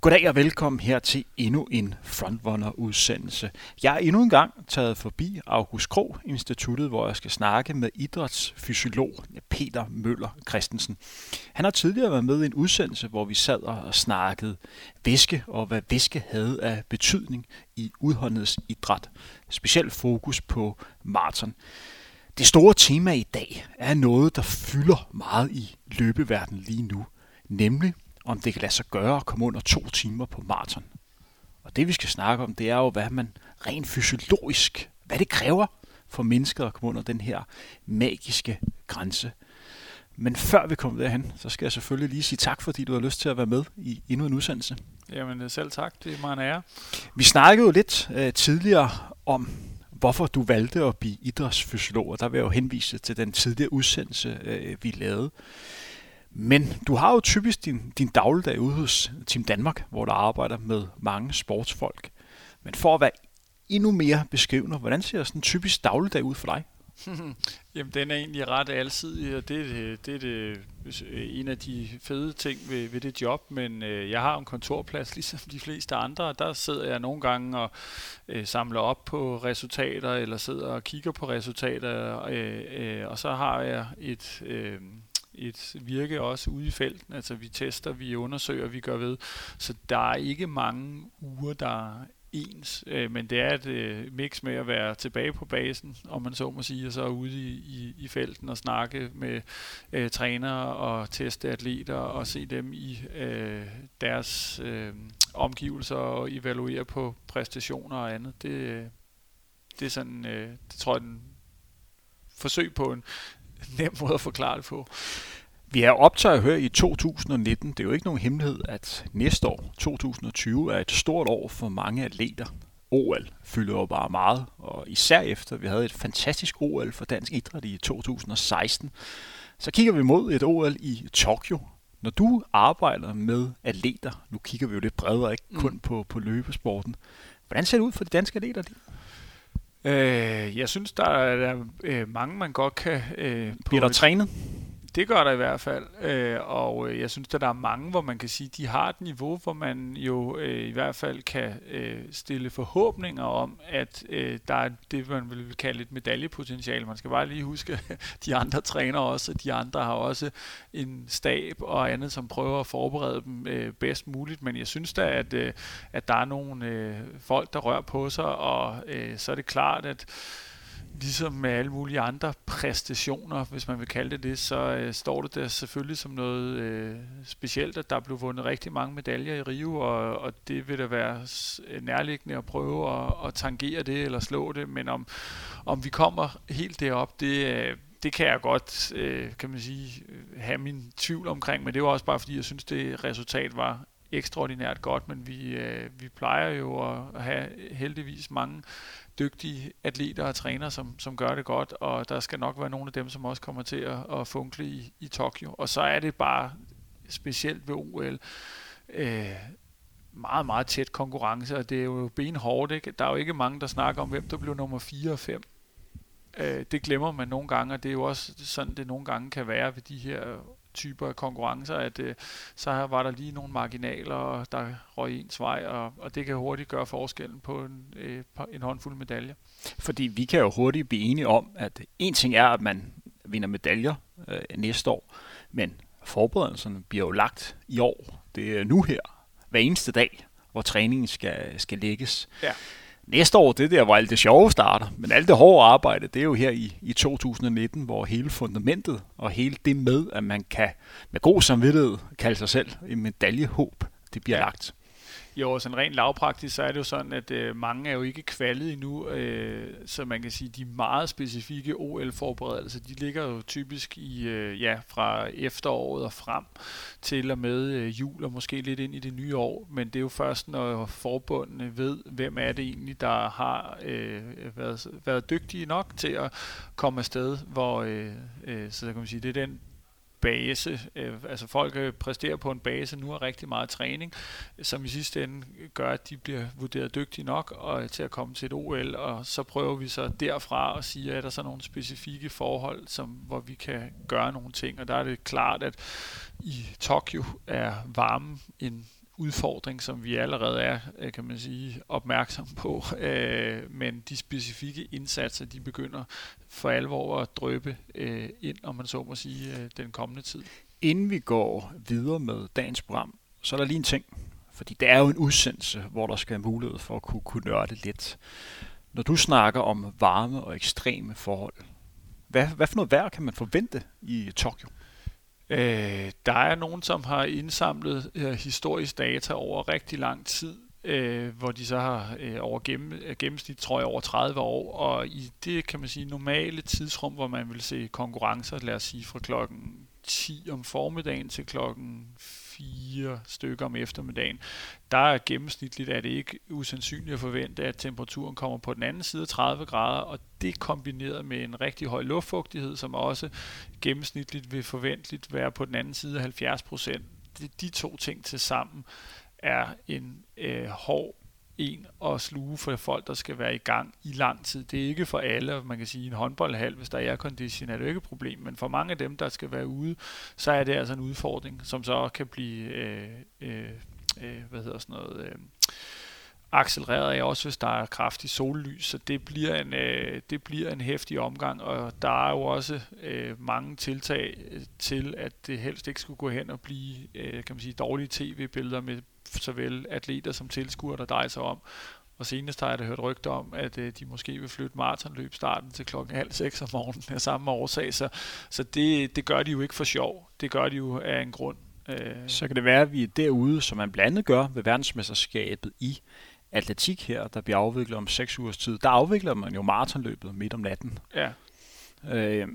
Goddag og velkommen her til endnu en Frontrunner-udsendelse. Jeg er endnu en gang taget forbi August Krog Instituttet, hvor jeg skal snakke med idrætsfysiolog Peter Møller Christensen. Han har tidligere været med i en udsendelse, hvor vi sad og snakkede væske og hvad væske havde af betydning i udholdenhedsidræt. Specielt fokus på maraton. Det store tema i dag er noget, der fylder meget i løbeverdenen lige nu, nemlig om det kan lade sig gøre at komme under to timer på maraton. Og det vi skal snakke om, det er jo, hvad man rent fysiologisk, hvad det kræver for mennesker at komme under den her magiske grænse. Men før vi kommer derhen, så skal jeg selvfølgelig lige sige tak, fordi du har lyst til at være med i endnu en udsendelse. Jamen selv tak, det er mig en ære. Vi snakkede jo lidt øh, tidligere om, hvorfor du valgte at blive idrætsfysiolog, og der vil jeg jo henvise til den tidligere udsendelse, øh, vi lavede. Men du har jo typisk din, din dagligdag ude hos Team Danmark, hvor du arbejder med mange sportsfolk. Men for at være endnu mere beskrivende, hvordan ser sådan en typisk dagligdag ud for dig? Jamen, den er egentlig ret alsidig, og det, det, det er det, en af de fede ting ved, ved det job, men øh, jeg har en kontorplads, ligesom de fleste andre, og der sidder jeg nogle gange og øh, samler op på resultater, eller sidder og kigger på resultater, øh, øh, og så har jeg et... Øh, et virke også ude i felten. Altså vi tester, vi undersøger, vi gør ved. Så der er ikke mange uger, der er ens, øh, men det er et øh, mix med at være tilbage på basen, om man så må sige, og så ude i, i, i felten og snakke med øh, trænere og teste atleter og se dem i øh, deres øh, omgivelser og evaluere på præstationer og andet. Det, øh, det er sådan, øh, det tror jeg, den forsøg på en nem måde at forklare det på. Vi er optaget her i 2019. Det er jo ikke nogen hemmelighed, at næste år, 2020, er et stort år for mange atleter. OL fylder jo bare meget, og især efter vi havde et fantastisk OL for dansk idræt i 2016, så kigger vi mod et OL i Tokyo. Når du arbejder med atleter, nu kigger vi jo lidt bredere, ikke kun mm. på, på løbesporten, hvordan ser det ud for de danske atleter? Øh, jeg synes, der er, der er øh, mange, man godt kan... Øh, Bliver der trænet? Det gør der i hvert fald, øh, og øh, jeg synes, at der er mange, hvor man kan sige, de har et niveau, hvor man jo øh, i hvert fald kan øh, stille forhåbninger om, at øh, der er det, man vil kalde et medaljepotentiale. Man skal bare lige huske, de andre træner også, de andre har også en stab og andet, som prøver at forberede dem øh, bedst muligt, men jeg synes da, at, øh, at der er nogle øh, folk, der rører på sig, og øh, så er det klart, at ligesom med alle mulige andre præstationer, hvis man vil kalde det det, så øh, står det der selvfølgelig som noget øh, specielt, at der blev vundet rigtig mange medaljer i Rio, og, og det vil da være øh, nærliggende at prøve at, at tangere det eller slå det, men om, om vi kommer helt derop, det, øh, det kan jeg godt, øh, kan man sige, øh, have min tvivl omkring, men det var også bare fordi, jeg synes, det resultat var ekstraordinært godt, men vi, øh, vi plejer jo at have heldigvis mange dygtige atleter og trænere, som, som gør det godt, og der skal nok være nogle af dem, som også kommer til at, at funkle i, i Tokyo. Og så er det bare specielt ved OL, øh, meget, meget tæt konkurrence, og det er jo benhårdt. Ikke? Der er jo ikke mange, der snakker om, hvem der blev nummer 4 og 5. Øh, det glemmer man nogle gange, og det er jo også sådan, det nogle gange kan være ved de her typer af konkurrencer, at øh, så var der lige nogle marginaler, der røg ens vej, og, og det kan hurtigt gøre forskellen på en, øh, en håndfuld medaljer. Fordi vi kan jo hurtigt blive enige om, at en ting er, at man vinder medaljer øh, næste år, men forberedelserne bliver jo lagt i år. Det er nu her, hver eneste dag, hvor træningen skal, skal lægges. Ja. Næste år, det er der, hvor alt det sjove starter. Men alt det hårde arbejde, det er jo her i, i 2019, hvor hele fundamentet og hele det med, at man kan med god samvittighed kalde sig selv en medaljehåb, det bliver lagt. Jo, sådan rent lavpraktisk, så er det jo sådan, at øh, mange er jo ikke kvalet endnu, øh, så man kan sige, de meget specifikke OL-forberedelser, de ligger jo typisk i, øh, ja, fra efteråret og frem til og med øh, jul og måske lidt ind i det nye år, men det er jo først, når forbundene ved, hvem er det egentlig, der har øh, været, været dygtige nok til at komme afsted, hvor, øh, øh, så kan man sige, det er den base, øh, altså folk øh, præsterer på en base nu har rigtig meget træning, som i sidste ende gør, at de bliver vurderet dygtige nok og øh, til at komme til et OL, og så prøver vi så derfra at sige, at der så nogle specifikke forhold, som, hvor vi kan gøre nogle ting, og der er det klart, at i Tokyo er varmen en udfordring, som vi allerede er, øh, kan man sige, opmærksom på. Øh, men de specifikke indsatser, de begynder for alvor at drøbe øh, ind, om man så må sige, øh, den kommende tid. Inden vi går videre med dagens program, så er der lige en ting. Fordi det er jo en udsendelse, hvor der skal have mulighed for at kunne, kunne nørde lidt. Når du snakker om varme og ekstreme forhold, hvad, hvad for noget vejr kan man forvente i Tokyo? Øh, der er nogen, som har indsamlet øh, historisk data over rigtig lang tid, øh, hvor de så har øh, over gennem, gennemsnit, tror jeg, over 30 år, og i det, kan man sige, normale tidsrum, hvor man vil se konkurrencer, lad os sige fra klokken 10 om formiddagen til klokken fire stykker om eftermiddagen, der er gennemsnitligt er det ikke usandsynligt at forvente, at temperaturen kommer på den anden side af 30 grader, og det kombineret med en rigtig høj luftfugtighed, som også gennemsnitligt vil forventeligt være på den anden side af 70 procent. De, to ting til sammen er en øh, hård en at sluge for folk, der skal være i gang i lang tid. Det er ikke for alle, man kan sige en håndboldhal, hvis der er aircondition, er det ikke et problem, men for mange af dem, der skal være ude, så er det altså en udfordring, som så kan blive, øh, øh, øh, hvad hedder sådan noget, øh, accelereret af også, hvis der er kraftig sollys, så det bliver en, øh, det bliver en hæftig omgang, og der er jo også øh, mange tiltag øh, til, at det helst ikke skulle gå hen og blive, øh, kan man sige, dårlige tv-billeder med såvel atleter som tilskuere, der drejer sig om. Og senest har jeg da hørt rygter om, at øh, de måske vil flytte maratonløb starten til klokken halv seks om morgenen af samme årsag. Så, så det, det gør de jo ikke for sjov. Det gør de jo af en grund. Øh. Så kan det være, at vi er derude, som man blandt andet gør ved verdensmesterskabet i atletik her, der bliver afviklet om 6 ugers tid. Der afvikler man jo maratonløbet midt om natten. Ja. Øh,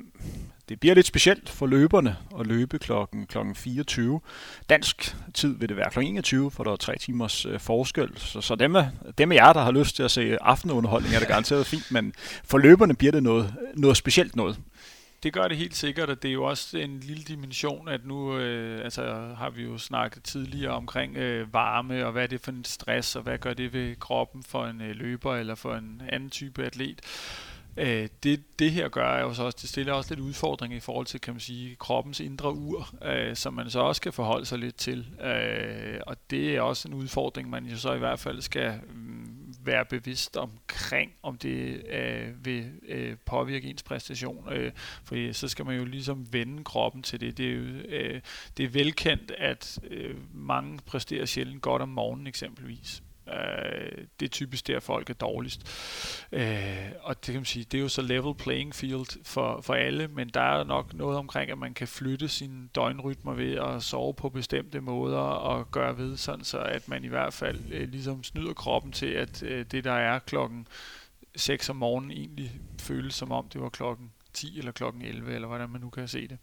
det bliver lidt specielt for løberne at løbe klokken, 24. Dansk tid vil det være kl. 21, for der er tre timers øh, forskel. Så, så dem, af, dem af jer, der har lyst til at se aftenunderholdning, er det garanteret fint, men for løberne bliver det noget, noget specielt noget. Det gør det helt sikkert, og det er jo også en lille dimension, at nu øh, altså, har vi jo snakket tidligere omkring øh, varme, og hvad er det for en stress, og hvad gør det ved kroppen for en øh, løber eller for en anden type atlet. Øh, det, det her gør jo så også, det stiller også lidt udfordringer i forhold til, kan man sige, kroppens indre ur, øh, som man så også skal forholde sig lidt til. Øh, og det er også en udfordring, man jo så i hvert fald skal øh, være bevidst omkring, om det øh, vil øh, påvirke ens præstation. Øh, for så skal man jo ligesom vende kroppen til det. Det er, jo, øh, det er velkendt, at øh, mange præsterer sjældent godt om morgenen eksempelvis. Øh, det er typisk der, folk er dårligst. Øh, og det kan man sige, det er jo så level playing field for, for alle, men der er nok noget omkring, at man kan flytte sine døgnrytmer ved at sove på bestemte måder og gøre ved, sådan så at man i hvert fald øh, ligesom snyder kroppen til, at øh, det der er klokken 6 om morgenen egentlig føles som om det var klokken 10 eller klokken 11, eller hvordan man nu kan se det.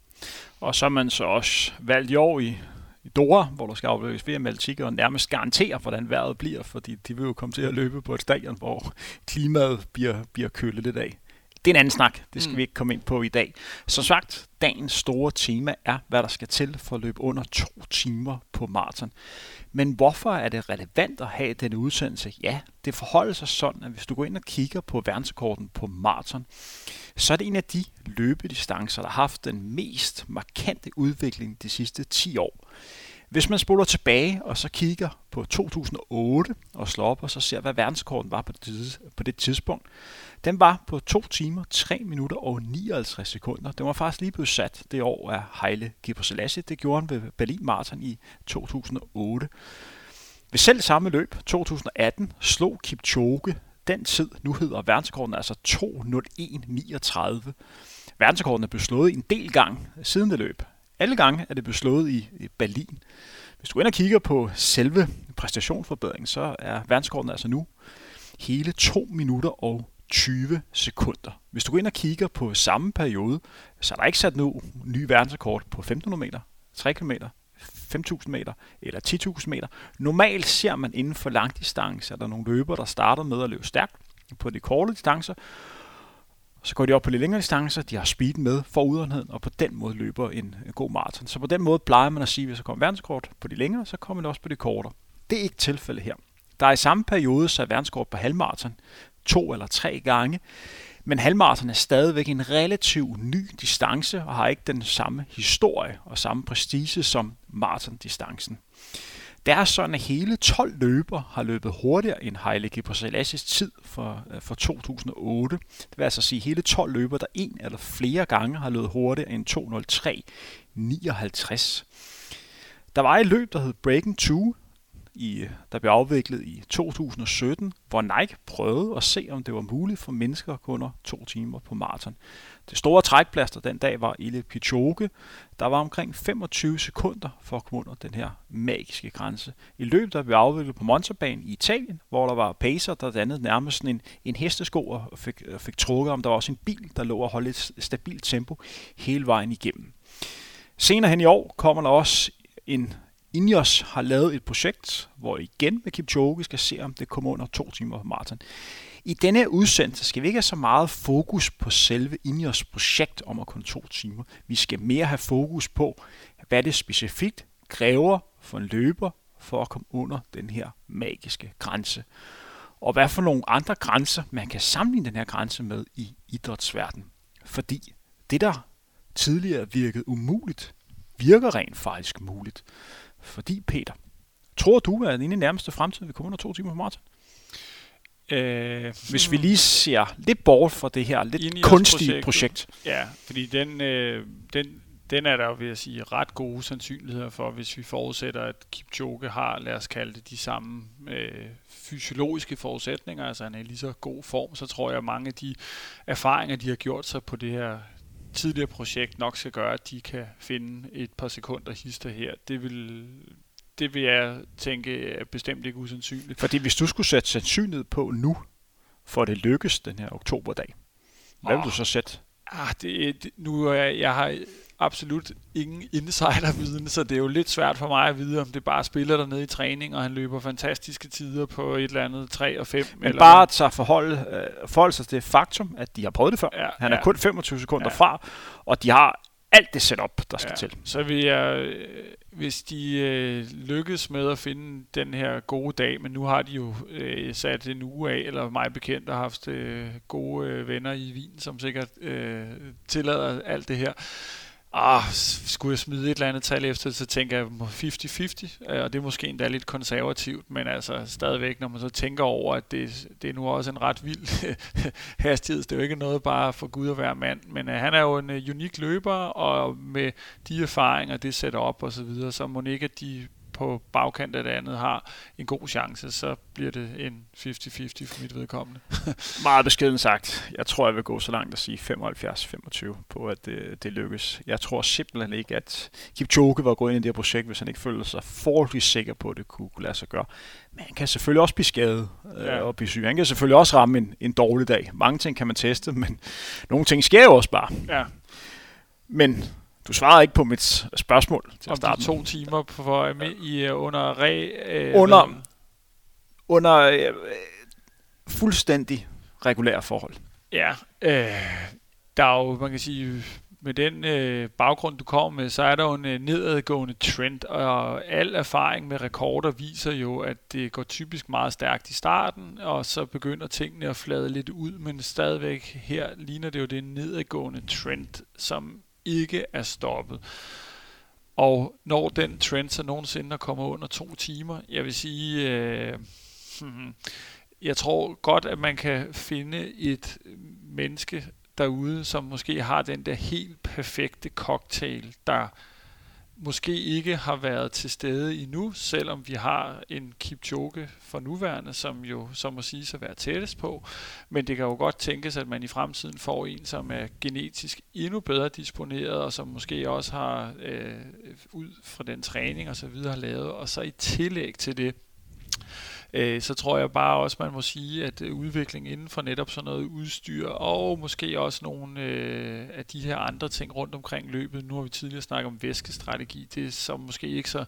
Og så er man så også valgt i år i i Dora, hvor der skal afløses VM Atletik, og nærmest garantere, hvordan vejret bliver, fordi de vil jo komme til at løbe på et stadion, hvor klimaet bliver, bliver kølet lidt af. Det er en anden snak, det skal mm. vi ikke komme ind på i dag. Som sagt, dagens store tema er, hvad der skal til for at løbe under to timer på maraton. Men hvorfor er det relevant at have denne udsendelse? Ja, det forholder sig sådan, at hvis du går ind og kigger på verdensrekorden på maraton, så er det en af de løbedistancer, der har haft den mest markante udvikling de sidste 10 år. Hvis man spoler tilbage og så kigger på 2008 og slår op og så ser, hvad verdensrekorden var på det, på det tidspunkt, den var på 2 timer, 3 minutter og 59 sekunder. Den var faktisk lige blevet sat det år af Heile Gebrselassie. Det gjorde han ved Berlin Marathon i 2008. Ved selv samme løb, 2018, slog Kipchoge den tid, nu hedder verdensrekorden altså 2.01.39. Verdensrekorden er blevet slået en del gang siden det løb. Alle gange er det blevet slået i Berlin. Hvis du ender og kigger på selve præstationsforbedringen, så er verdenskortet altså nu hele 2 minutter og 20 sekunder. Hvis du går ind og kigger på samme periode, så er der ikke sat nu ny verdensrekord på 1500 meter, 3 km, 5.000 meter eller 10.000 meter. Normalt ser man inden for langdistance, at der er nogle løbere, der starter med at løbe stærkt på de korte distancer, så går de op på lidt længere distancer, de har speed med for udholdenheden, og på den måde løber en, god maraton. Så på den måde plejer man at sige, at hvis der kommer verdenskort på de længere, så kommer det også på de kortere. Det er ikke tilfældet her. Der er i samme periode så verdenskort på halvmaraton to eller tre gange, men halvmaraton er stadigvæk en relativt ny distance og har ikke den samme historie og samme prestige som maratondistancen. Det er sådan, at hele 12 løber har løbet hurtigere end Haile Gebrselassie tid for, øh, for 2008. Det vil altså sige, at hele 12 løber, der en eller flere gange har løbet hurtigere end 203.59. Der var et løb, der hed Breaking 2, i, der blev afviklet i 2017, hvor Nike prøvede at se, om det var muligt for mennesker at gå under to timer på maraton. Det store trækplaster den dag var Ile Pichoke. Der var omkring 25 sekunder for at komme under den her magiske grænse. I løbet der blev afviklet på Montabanen i Italien, hvor der var pacer, der dannede nærmest sådan en, en hestesko og fik, øh, fik trukket om. Der var også en bil, der lå og holdt et stabilt tempo hele vejen igennem. Senere hen i år kommer der også en Ineos har lavet et projekt, hvor igen med Kipchoge skal se, om det kommer under to timer på maraton. I denne udsendelse skal vi ikke have så meget fokus på selve Ineos projekt om at kun to timer. Vi skal mere have fokus på, hvad det specifikt kræver for en løber for at komme under den her magiske grænse. Og hvad for nogle andre grænser man kan sammenligne den her grænse med i idrætsverdenen. Fordi det, der tidligere virkede umuligt, virker rent faktisk muligt. Fordi, Peter, tror du, at inden i nærmeste fremtid vi kommer under to timer på maraton? Øh, Hvis vi lige ser lidt bort fra det her lidt kunstige projekt. Ja, fordi den, øh, den, den er der, vil jeg sige, ret gode sandsynligheder for, hvis vi forudsætter, at Kipchoge har, lad os kalde det, de samme øh, fysiologiske forudsætninger, altså han er i lige så god form, så tror jeg, at mange af de erfaringer, de har gjort sig på det her tidligere projekt nok skal gøre, at de kan finde et par sekunder hister her. Det vil, det vil jeg tænke er bestemt ikke usandsynligt. Fordi hvis du skulle sætte sandsynlighed på nu, for det lykkes den her oktoberdag, hvad oh. vil du så sætte? Ah, det, det, nu er jeg, jeg har absolut ingen insiderviden, så det er jo lidt svært for mig at vide, om det bare spiller der nede i træning, og han løber fantastiske tider på et eller andet 3 og 5. Men eller bare tager forhold, øh, forhold sig til det faktum, at de har prøvet det før. Ja, han er ja. kun 25 sekunder ja. fra, og de har alt det setup, der skal ja. til. Så vil jeg, øh, hvis de øh, lykkes med at finde den her gode dag, men nu har de jo øh, sat en uge af, eller mig bekendt, og haft øh, gode øh, venner i Wien, som sikkert øh, tillader alt det her, ah, skulle jeg smide et eller andet tal efter, så tænker jeg 50-50, øh, og det er måske endda lidt konservativt, men altså stadigvæk, når man så tænker over, at det, det er nu også en ret vild hastighed, det er jo ikke noget bare for Gud at være mand, men uh, han er jo en uh, unik løber, og med de erfaringer, det sætter op og så videre, så må ikke, at de på bagkant af det andet har en god chance, så bliver det en 50-50 for mit vedkommende. Meget beskeden sagt. Jeg tror, jeg vil gå så langt at sige 75-25 på, at det, det lykkes. Jeg tror simpelthen ikke, at Kipchoge var gået ind i det her projekt, hvis han ikke følte sig forholdsvis sikker på, at det kunne, kunne lade sig gøre. Men han kan selvfølgelig også blive skadet øh, ja. og blive syg. Han kan selvfølgelig også ramme en, en dårlig dag. Mange ting kan man teste, men nogle ting sker jo også bare. Ja. Men du svarede ikke på mit spørgsmål til at starte. Om to timer for, i, uh, under re... Øh, under under øh, fuldstændig regulære forhold. Ja, øh, der er jo, man kan sige, med den øh, baggrund, du kommer med, så er der jo en øh, nedadgående trend, og al erfaring med rekorder viser jo, at det går typisk meget stærkt i starten, og så begynder tingene at flade lidt ud, men stadigvæk her ligner det jo det nedadgående trend, som ikke er stoppet. Og når den trend så nogensinde kommer under to timer, jeg vil sige, øh, hmm, jeg tror godt, at man kan finde et menneske derude, som måske har den der helt perfekte cocktail, der måske ikke har været til stede endnu, selvom vi har en Kipchoge for nuværende, som jo så må sige at være tættest på. Men det kan jo godt tænkes, at man i fremtiden får en, som er genetisk endnu bedre disponeret, og som måske også har øh, ud fra den træning og så videre har lavet, og så i tillæg til det, øh, så tror jeg bare også, man må sige, at øh, udviklingen udvikling inden for netop sådan noget udstyr, og måske også nogle øh, af de her andre ting rundt omkring løbet, nu har vi tidligere snakket om væskestrategi, det er så måske ikke så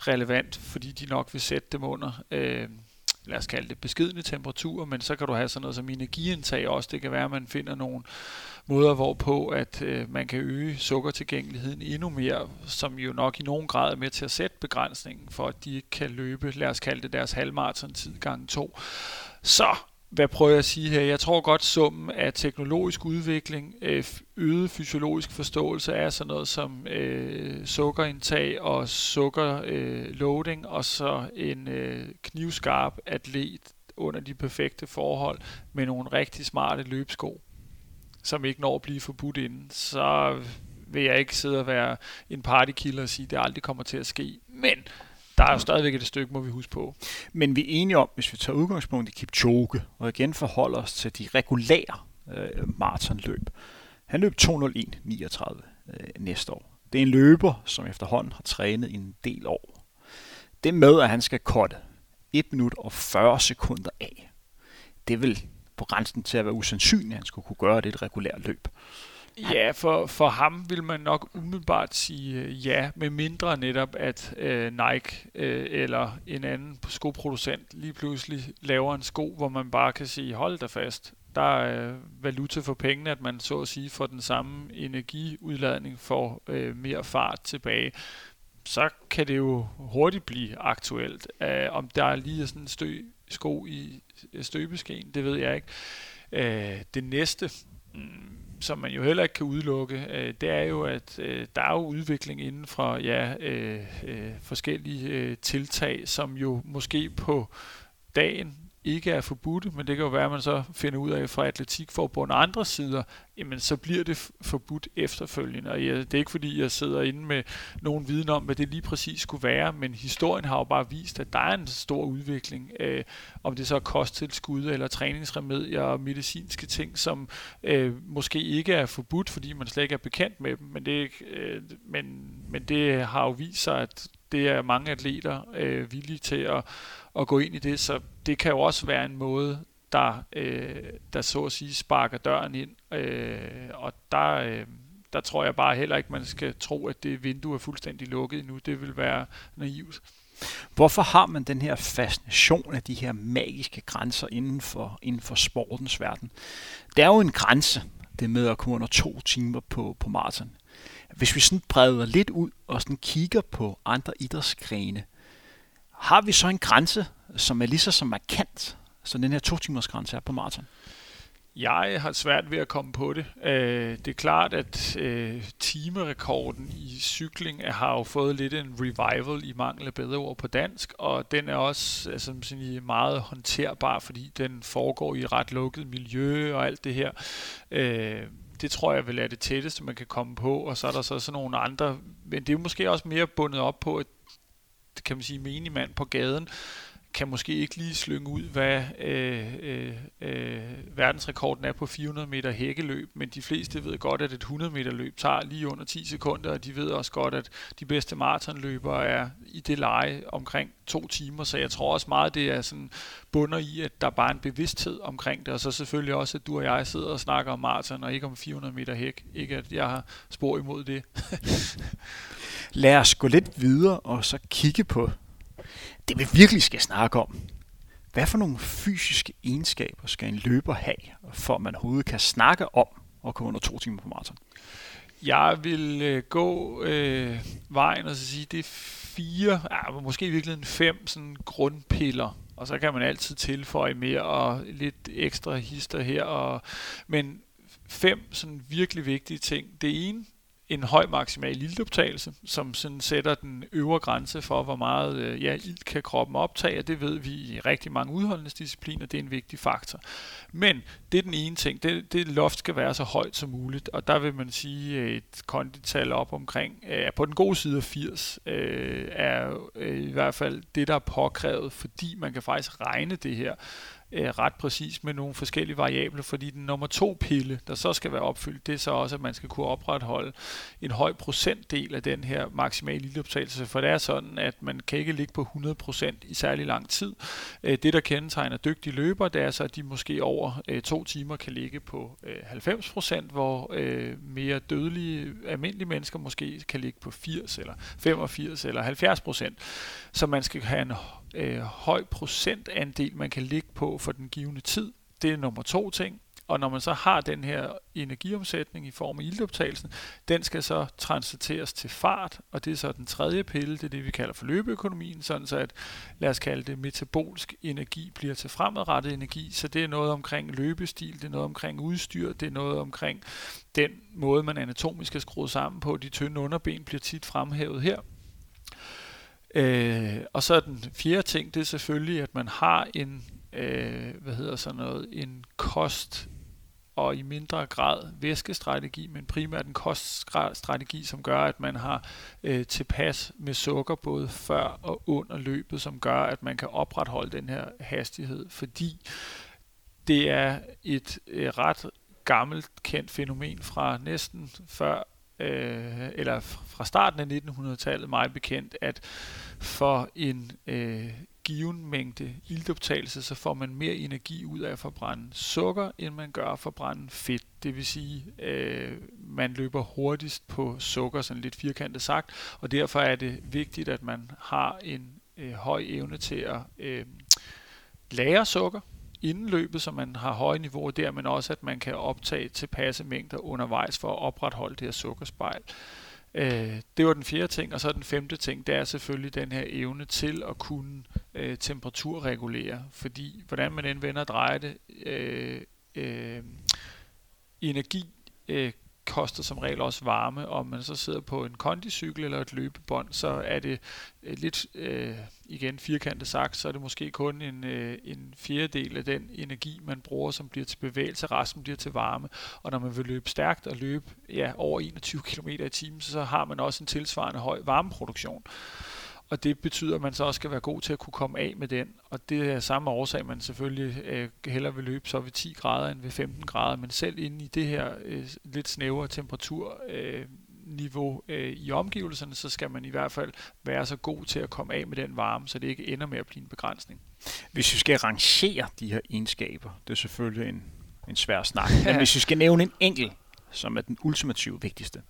relevant, fordi de nok vil sætte dem under... Øh, lad os kalde det beskidende temperaturer, men så kan du have sådan noget som energiindtag også. Det kan være, at man finder nogle måder, hvorpå at øh, man kan øge sukkertilgængeligheden endnu mere, som jo nok i nogen grad er med til at sætte begrænsningen for, at de ikke kan løbe, lad os kalde det deres halvmarathon tid gange to. Så hvad prøver jeg at sige her? Jeg tror godt, summen af teknologisk udvikling, øh, øget fysiologisk forståelse er sådan noget som øh, sukkerindtag og sukkerloading, øh, og så en øh, knivskarp atlet under de perfekte forhold med nogle rigtig smarte løbsko, som ikke når at blive forbudt inden. Så vil jeg ikke sidde og være en partykiller og sige, at det aldrig kommer til at ske. Men der er jo stadigvæk et stykke, må vi huske på. Men vi er enige om, hvis vi tager udgangspunkt i Kipchoge, og igen forholder os til de regulære øh, maratonløb. Han løb 2.01.39 øh, næste år. Det er en løber, som efterhånden har trænet i en del år. Det med, at han skal korte 1 minut og 40 sekunder af, det vil på grænsen til at være usandsynligt, at han skulle kunne gøre det et regulært løb. Ja, for, for ham vil man nok umiddelbart sige øh, ja, med mindre netop, at øh, Nike øh, eller en anden skoproducent lige pludselig laver en sko, hvor man bare kan sige, hold da fast, der er øh, valuta for pengene, at man så at sige får den samme energiudladning for øh, mere fart tilbage. Så kan det jo hurtigt blive aktuelt. øh, om der er lige sådan en stø, sko i støbeskeen, det ved jeg ikke. Uh, det næste, mm, som man jo heller ikke kan udelukke, øh, det er jo, at øh, der er jo udvikling inden for ja, øh, øh, forskellige øh, tiltag, som jo måske på dagen ikke er forbudte, men det kan jo være, at man så finder ud af fra atletikforbund og andre sider, jamen så bliver det forbudt efterfølgende. Og jeg, det er ikke fordi, jeg sidder inde med nogen viden om, hvad det lige præcis skulle være, men historien har jo bare vist, at der er en stor udvikling, øh, om det så er kosttilskud eller træningsremedier og medicinske ting, som øh, måske ikke er forbudt, fordi man slet ikke er bekendt med dem, men det, øh, men, men det har jo vist sig, at det er mange atleter øh, villige til at, at gå ind i det, så det kan jo også være en måde, der, øh, der så at sige sparker døren ind, øh, og der, øh, der tror jeg bare heller ikke, man skal tro, at det vindue er fuldstændig lukket endnu. Det vil være naivt. Hvorfor har man den her fascination af de her magiske grænser inden for, inden for sportens verden? Det er jo en grænse, det med at komme under to timer på, på maraton. Hvis vi sådan breder lidt ud og sådan kigger på andre idrætsgrene, har vi så en grænse, som er lige så som markant, som den her to timers grænse er på maraton? Jeg har svært ved at komme på det. Øh, det er klart, at øh, timerekorden i cykling har jo fået lidt en revival i mangel af bedre ord på dansk, og den er også altså, sådan meget håndterbar, fordi den foregår i ret lukket miljø og alt det her. Øh, det tror jeg vil er det tætteste, man kan komme på, og så er der så sådan nogle andre, men det er måske også mere bundet op på, at kan man sige, menigmand på gaden, kan måske ikke lige slynge ud, hvad øh, øh, øh, verdensrekorden er på 400 meter hækkeløb, men de fleste ved godt, at et 100 meter løb tager lige under 10 sekunder, og de ved også godt, at de bedste maratonløbere er i det leje omkring to timer, så jeg tror også meget, det er sådan bunder i, at der bare en bevidsthed omkring det, og så selvfølgelig også, at du og jeg sidder og snakker om maraton, og ikke om 400 meter hæk. Ikke at jeg har spor imod det. Lad os gå lidt videre og så kigge på det, vi virkelig skal snakke om. Hvad for nogle fysiske egenskaber skal en løber have, for at man overhovedet kan snakke om at komme under to timer på maraton? Jeg vil øh, gå øh, vejen og så sige, det er fire, ja, måske i virkeligheden fem sådan grundpiller, og så kan man altid tilføje mere og lidt ekstra hister her. Og, men fem sådan virkelig vigtige ting. Det ene, en høj maksimal iltoptagelse, som sådan sætter den øvre grænse for, hvor meget øh, ja, ilt kan kroppen optage, og det ved vi i rigtig mange udholdningsdiscipliner, det er en vigtig faktor. Men det er den ene ting, det, det loft skal være så højt som muligt, og der vil man sige øh, et kondital op omkring, øh, på den gode side af 80, øh, er øh, i hvert fald det, der er påkrævet, fordi man kan faktisk regne det her øh, ret præcis med nogle forskellige variable, fordi den nummer to pille, der så skal være opfyldt, det er så også, at man skal kunne opretholde en høj procentdel af den her maksimale ildoptagelse, for det er sådan, at man kan ikke ligge på 100% i særlig lang tid. Øh, det, der kendetegner dygtige løbere, det er så, at de måske over øh, to timer kan ligge på øh, 90%, hvor øh, mere dødelige, almindelige mennesker måske kan ligge på 80 eller 85 eller 70%. Så man skal have en øh, høj procentandel, man kan ligge på for den givende tid. Det er nummer to ting. og når man så har den her energiomsætning i form af iltoptagelsen, den skal så transiteres til fart, og det er så den tredje pille, det er det, vi kalder for løbeøkonomien, sådan så at, lad os kalde det, metabolsk energi bliver til fremadrettet energi, så det er noget omkring løbestil, det er noget omkring udstyr, det er noget omkring den måde, man anatomisk er skruet sammen på, de tynde underben bliver tit fremhævet her. Øh, og så den fjerde ting, det er selvfølgelig, at man har en, øh, hvad hedder sådan noget, en kost og i mindre grad væskestrategi, men primært en koststrategi, som gør, at man har øh, tilpas med sukker både før og under løbet, som gør, at man kan opretholde den her hastighed, fordi det er et øh, ret gammelt kendt fænomen fra næsten før øh, eller fra starten af 1900-tallet meget bekendt, at for en øh, given mængde iltoptagelse, så får man mere energi ud af at forbrænde sukker, end man gør at forbrænde fedt. Det vil sige, øh, man løber hurtigst på sukker, sådan lidt firkantet sagt, og derfor er det vigtigt, at man har en øh, høj evne til at øh, lære sukker, inden løbet, så man har høje niveauer der, men også at man kan optage tilpasse mængder undervejs for at opretholde det her sukkerspejl. Øh, det var den fjerde ting, og så den femte ting, det er selvfølgelig den her evne til at kunne øh, temperaturregulere, fordi hvordan man end vender og drejer det, øh, øh, energi øh, koster som regel også varme, og om man så sidder på en kondicykel eller et løbebånd, så er det øh, lidt, øh, igen firkantet sagt, så er det måske kun en, øh, en fjerdedel af den energi, man bruger, som bliver til bevægelse, resten bliver til varme. Og når man vil løbe stærkt og løbe ja, over 21 km i timen, så har man også en tilsvarende høj varmeproduktion og det betyder, at man så også skal være god til at kunne komme af med den. Og det er samme årsag, man selvfølgelig øh, hellere vil løbe så ved 10 grader end ved 15 grader, men selv inde i det her øh, lidt snævere temperatur, øh, niveau øh, i omgivelserne, så skal man i hvert fald være så god til at komme af med den varme, så det ikke ender med at blive en begrænsning. Hvis vi skal rangere de her egenskaber, det er selvfølgelig en, en svær snak, men hvis vi skal nævne en enkelt, som er den ultimative vigtigste,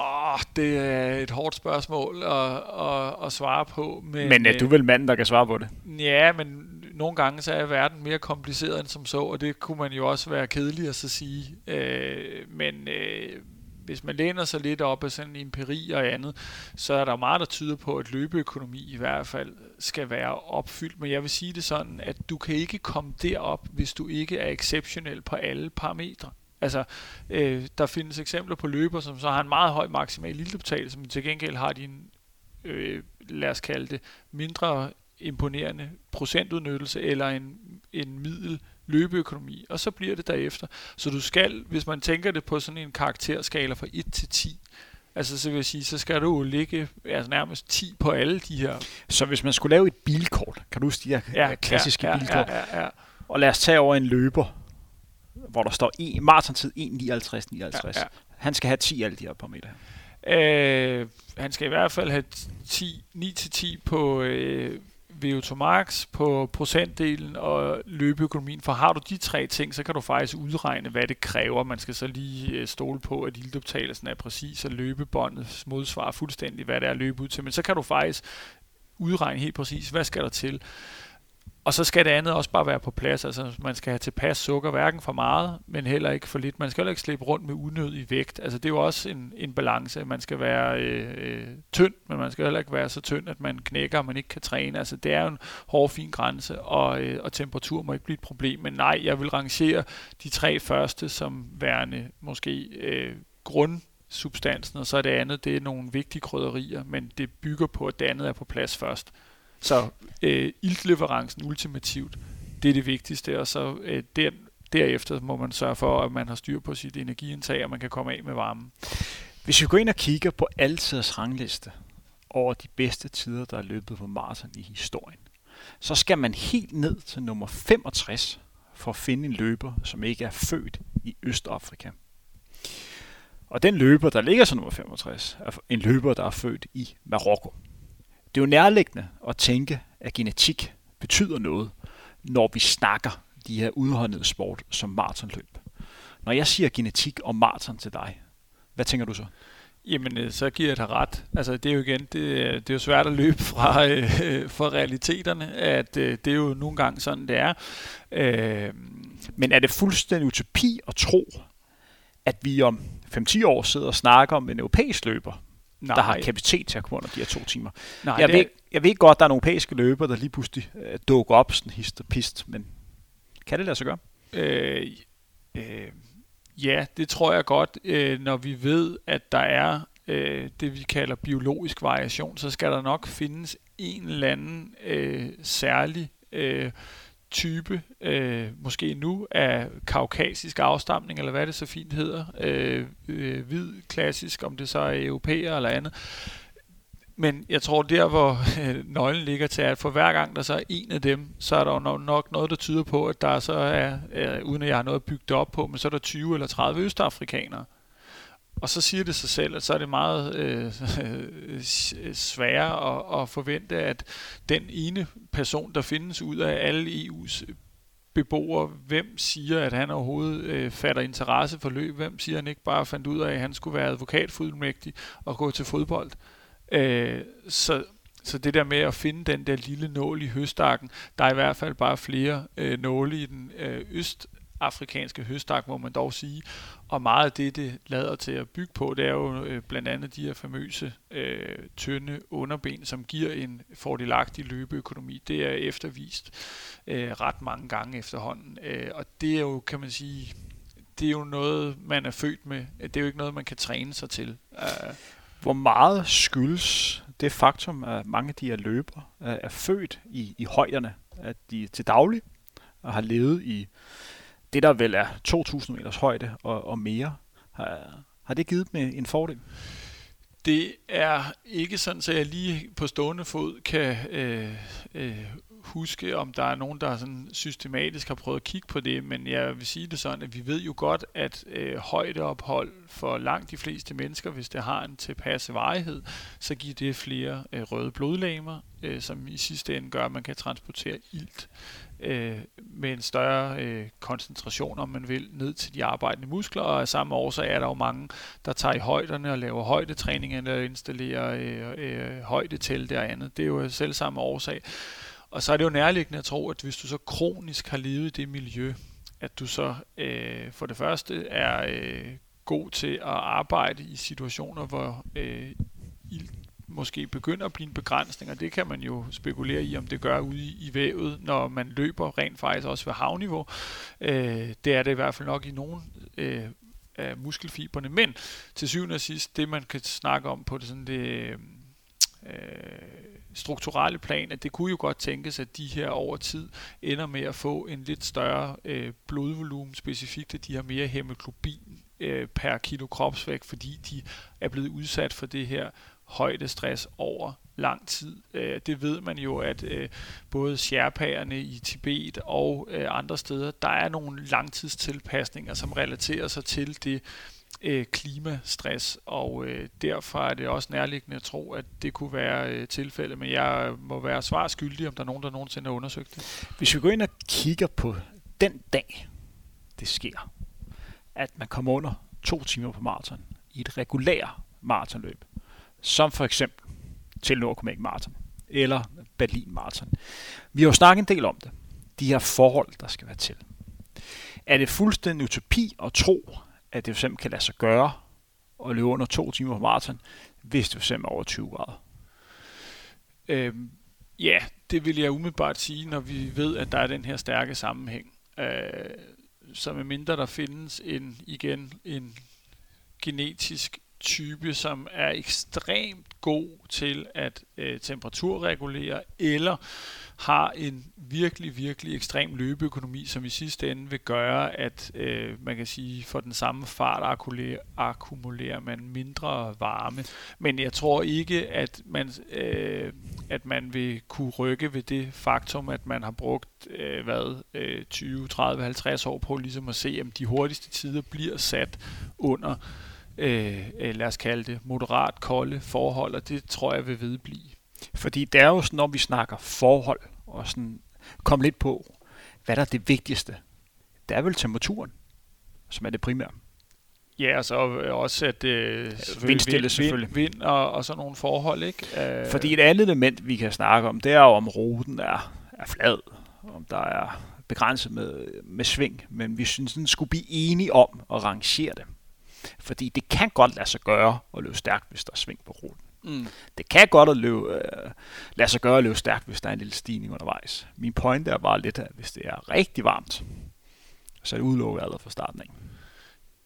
Åh, det er et hårdt spørgsmål at, at, at svare på. Men, men er øh, du vel manden, der kan svare på det? Ja, men nogle gange så er verden mere kompliceret end som så, og det kunne man jo også være kedelig at så sige. Øh, men øh, hvis man læner sig lidt op af sådan empiri og andet, så er der meget, der tyder på, at løbeøkonomi i hvert fald skal være opfyldt. Men jeg vil sige det sådan, at du kan ikke komme derop, hvis du ikke er exceptionel på alle parametre. Altså, øh, der findes eksempler på løber, som så har en meget høj maksimal lillebetal, som til gengæld har de en, øh, lad os kalde det, mindre imponerende procentudnyttelse eller en, en middel løbeøkonomi, og så bliver det derefter. Så du skal, hvis man tænker det på sådan en karakterskala fra 1 til 10, altså så vil jeg sige, så skal du ligge altså nærmest 10 på alle de her. Så hvis man skulle lave et bilkort, kan du huske de her ja, klassiske ja, ja, bilkort, ja, ja, ja. og lad os tage over en løber, hvor der står en, maraton-tid 1.59, 59. Ja, ja. Han skal have 10 alle de her parametre. Øh, han skal i hvert fald have 10, 9-10 på øh, VO2 max, på procentdelen og løbeøkonomien. For har du de tre ting, så kan du faktisk udregne, hvad det kræver. Man skal så lige øh, stole på, at ildoptagelsen er præcis, og løbebåndet modsvarer fuldstændig, hvad det er at løbe ud til. Men så kan du faktisk udregne helt præcis, hvad skal der til. Og så skal det andet også bare være på plads. Altså man skal have tilpas sukker, hverken for meget, men heller ikke for lidt. Man skal heller ikke slippe rundt med unødig vægt. Altså det er jo også en, en balance. Man skal være øh, øh, tynd, men man skal heller ikke være så tynd, at man knækker, og man ikke kan træne. Altså det er jo en hård, fin grænse, og, øh, og temperatur må ikke blive et problem. Men nej, jeg vil rangere de tre første som værende måske øh, grund substansen, og så er det andet, det er nogle vigtige krydderier, men det bygger på, at det andet er på plads først. Så øh, iltleverancen ultimativt, det er det vigtigste, og så øh, der, derefter må man sørge for, at man har styr på sit energiindtag, og man kan komme af med varmen. Hvis vi går ind og kigger på altiders rangliste over de bedste tider, der er løbet på maraton i historien, så skal man helt ned til nummer 65 for at finde en løber, som ikke er født i Østafrika. Og den løber, der ligger som nummer 65, er en løber, der er født i Marokko. Det er jo nærliggende at tænke, at genetik betyder noget, når vi snakker de her udholdede sport som maratonløb. Når jeg siger genetik og maraton til dig, hvad tænker du så? Jamen, øh, så giver jeg dig ret. Altså, det er jo igen, det, øh, det er jo svært at løbe fra, øh, fra realiteterne, at øh, det er jo nogle gange sådan, det er. Øh, Men er det fuldstændig utopi at tro, at vi om 5-10 år sidder og snakker om en europæisk løber, Nej. der har kapacitet til at komme under de her to timer? Nej, jeg, ved, er... jeg ved godt, at der er nogle europæiske løber, der lige pludselig øh, dukker op sådan hist og pist, men kan det lade sig gøre? Øh, øh, Ja, det tror jeg godt. Øh, når vi ved, at der er øh, det, vi kalder biologisk variation, så skal der nok findes en eller anden øh, særlig øh, type, øh, måske nu af kaukasisk afstamning, eller hvad det så fint hedder, øh, øh, hvid, klassisk, om det så er europæer eller andet, men jeg tror, der hvor øh, nøglen ligger til, at for hver gang der så er en af dem, så er der jo nok noget, der tyder på, at der så er, øh, uden at jeg har noget bygget op på, men så er der 20 eller 30 østafrikanere. Og så siger det sig selv, at så er det meget øh, sværere at, at forvente, at den ene person, der findes ud af alle EU's beboere, hvem siger, at han overhovedet øh, fatter interesse for løb? Hvem siger, at han ikke bare fandt ud af, at han skulle være advokatfuldmægtig og gå til fodbold? Øh, så, så det der med at finde den der lille nål i høstakken, der er i hvert fald bare flere øh, nåle i den øh, østafrikanske høstak, må man dog sige. Og meget af det, det lader til at bygge på, det er jo øh, blandt andet de her famøse øh, tynde underben, som giver en fordelagtig løbeøkonomi. Det er eftervist øh, ret mange gange efterhånden. Øh, og det er jo, kan man sige, det er jo noget, man er født med. Det er jo ikke noget, man kan træne sig til. Øh. hvor meget skyldes det faktum, at mange af de her løbere øh, er født i, i højderne, at de til daglig og har levet i det, der vel er 2.000 meters højde og, og mere. Har, har det givet dem øh, en fordel? Det er ikke sådan, at jeg lige på stående fod kan øh, øh, huske, om der er nogen, der sådan systematisk har prøvet at kigge på det, men jeg vil sige det sådan, at vi ved jo godt, at øh, højdeophold for langt de fleste mennesker, hvis det har en tilpasse varighed, så giver det flere øh, røde blodlegemer, øh, som i sidste ende gør, at man kan transportere ilt øh, med en større øh, koncentration, om man vil, ned til de arbejdende muskler, og af samme årsag er der jo mange, der tager i højderne og laver højdetræning eller installerer øh, øh, højdetelte og andet. Det er jo selv samme årsag. Og så er det jo nærliggende at tro, at hvis du så kronisk har levet i det miljø, at du så øh, for det første er øh, god til at arbejde i situationer, hvor øh, ild måske begynder at blive en begrænsning, og det kan man jo spekulere i, om det gør ude i, i vævet, når man løber rent faktisk også ved havniveau. Øh, det er det i hvert fald nok i nogle øh, af muskelfiberne, men til syvende og sidst, det man kan snakke om på det sådan det øh, strukturelle plan, at det kunne jo godt tænkes, at de her over tid ender med at få en lidt større øh, blodvolumen, specifikt at de har mere hemoglobin øh, per kilo kropsvægt, fordi de er blevet udsat for det her højdestress over lang tid. Øh, det ved man jo, at øh, både sherpagerne i Tibet og øh, andre steder, der er nogle langtidstilpasninger, som relaterer sig til det øh, klimastress, og øh, derfor er det også nærliggende at tro, at det kunne være øh, tilfældet, men jeg øh, må være svar skyldig, om der er nogen, der nogensinde har undersøgt det. Hvis vi går ind og kigger på den dag, det sker, at man kommer under to timer på maraton i et regulært maratonløb, som for eksempel til Nordkomek Marathon eller Berlin Marathon. Vi har jo snakket en del om det. De her forhold, der skal være til. Er det fuldstændig utopi at tro, at det fx kan lade sig gøre at løbe under to timer på maraton, hvis det fx er over 20 grader? Øhm, ja, det vil jeg umiddelbart sige, når vi ved, at der er den her stærke sammenhæng. Øh, så medmindre der findes en, igen en genetisk type, som er ekstremt god til at øh, temperaturregulere, eller har en virkelig, virkelig ekstrem løbeøkonomi, som i sidste ende vil gøre, at øh, man kan sige, for den samme fart akkumulerer, akkumulerer man mindre varme. Men jeg tror ikke, at man, øh, at man vil kunne rykke ved det faktum, at man har brugt øh, hvad, øh, 20, 30, 50 år på ligesom at se, om de hurtigste tider bliver sat under øh, øh, lad os kalde det, moderat kolde forhold, og det tror jeg vil vedblive. Fordi det er jo sådan, når vi snakker forhold, og sådan kom lidt på, hvad der er det vigtigste. Det er vel temperaturen, som er det primære. Ja, og så også at øh, vindstille vind, selvfølgelig. Vind, vind og, og sådan nogle forhold, ikke? Uh, Fordi et andet element, vi kan snakke om, det er jo, om ruten er, er flad, om der er begrænset med, med sving, men vi synes, den skulle blive enige om at rangere det. Fordi det kan godt lade sig gøre at løbe stærkt, hvis der er sving på ruten. Mm. Det kan godt at løbe, øh, lade sig gøre at løbe stærkt, hvis der er en lille stigning undervejs. Min point er bare lidt, at hvis det er rigtig varmt, så er det udelukket allerede fra starten af.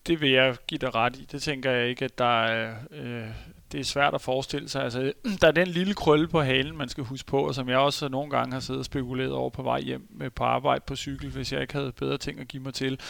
Det vil jeg give dig ret i. Det tænker jeg ikke, at der er, øh, det er svært at forestille sig. Altså, der er den lille krølle på halen, man skal huske på, og som jeg også nogle gange har siddet og spekuleret over på vej hjem med på arbejde på cykel, hvis jeg ikke havde bedre ting at give mig til,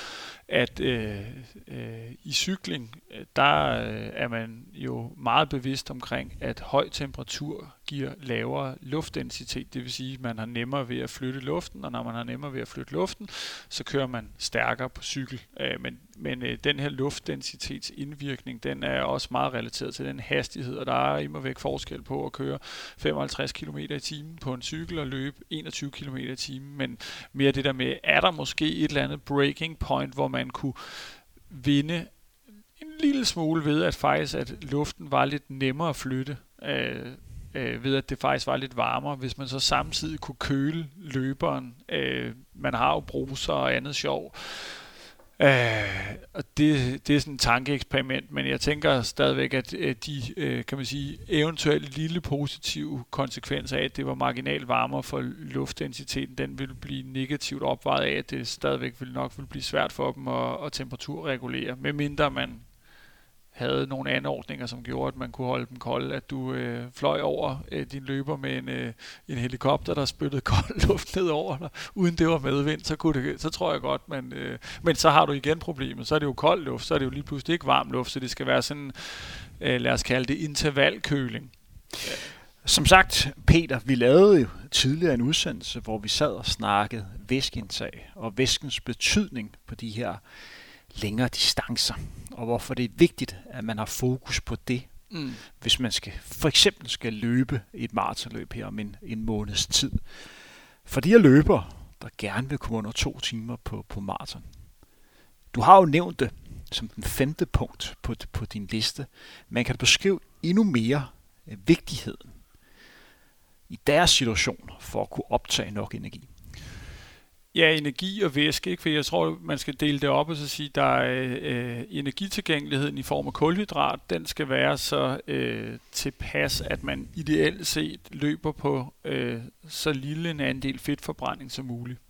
at øh, øh, i cykling, øh, der øh, er man jo meget bevidst omkring, at høj temperatur giver lavere luftdensitet. Det vil sige, at man har nemmere ved at flytte luften, og når man har nemmere ved at flytte luften, så kører man stærkere på cykel. Øh, men men øh, den her luftdensitets indvirkning, den er også meget relateret til den hastighed, og der er imod væk forskel på at køre 55 km i timen på en cykel og løbe 21 km i timen, men mere det der med, er der måske et eller andet breaking point, hvor man man kunne vinde en lille smule ved, at faktisk at luften var lidt nemmere at flytte, øh, øh, ved at det faktisk var lidt varmere, hvis man så samtidig kunne køle løberen. Øh, man har jo bruser og andet sjov, Øh, og det, det er sådan et tankeeksperiment, men jeg tænker stadigvæk, at de, øh, kan man sige, eventuelt lille positive konsekvenser af, at det var marginal varmere for luftdensiteten, den ville blive negativt opvejet af, at det stadigvæk ville nok ville blive svært for dem at, at temperaturregulere, medmindre man havde nogle anordninger, som gjorde, at man kunne holde dem kolde, at du øh, fløj over øh, din løber med en, øh, en helikopter, der spyttede kold luft ned over dig, uden det var medvind, så, kunne det, så tror jeg godt, man, øh, men så har du igen problemet, så er det jo kold luft, så er det jo lige pludselig ikke varm luft, så det skal være sådan, øh, lad os kalde det intervalkøling. Som sagt, Peter, vi lavede jo tidligere en udsendelse, hvor vi sad og snakkede væskeindtag og væskens betydning på de her længere distancer, og hvorfor det er vigtigt, at man har fokus på det, mm. hvis man skal for eksempel skal løbe et maratonløb her om en, en måneds tid. For de her løber, der gerne vil komme under to timer på, på maraton. Du har jo nævnt det som den femte punkt på, på din liste. Man kan beskrive endnu mere vigtigheden i deres situation for at kunne optage nok energi. Ja, energi og væske, ikke? for jeg tror, man skal dele det op og så sige, der er øh, energitilgængeligheden i form af kulhydrat, den skal være så øh, tilpas, at man ideelt set løber på øh, så lille en andel fedtforbrænding som muligt.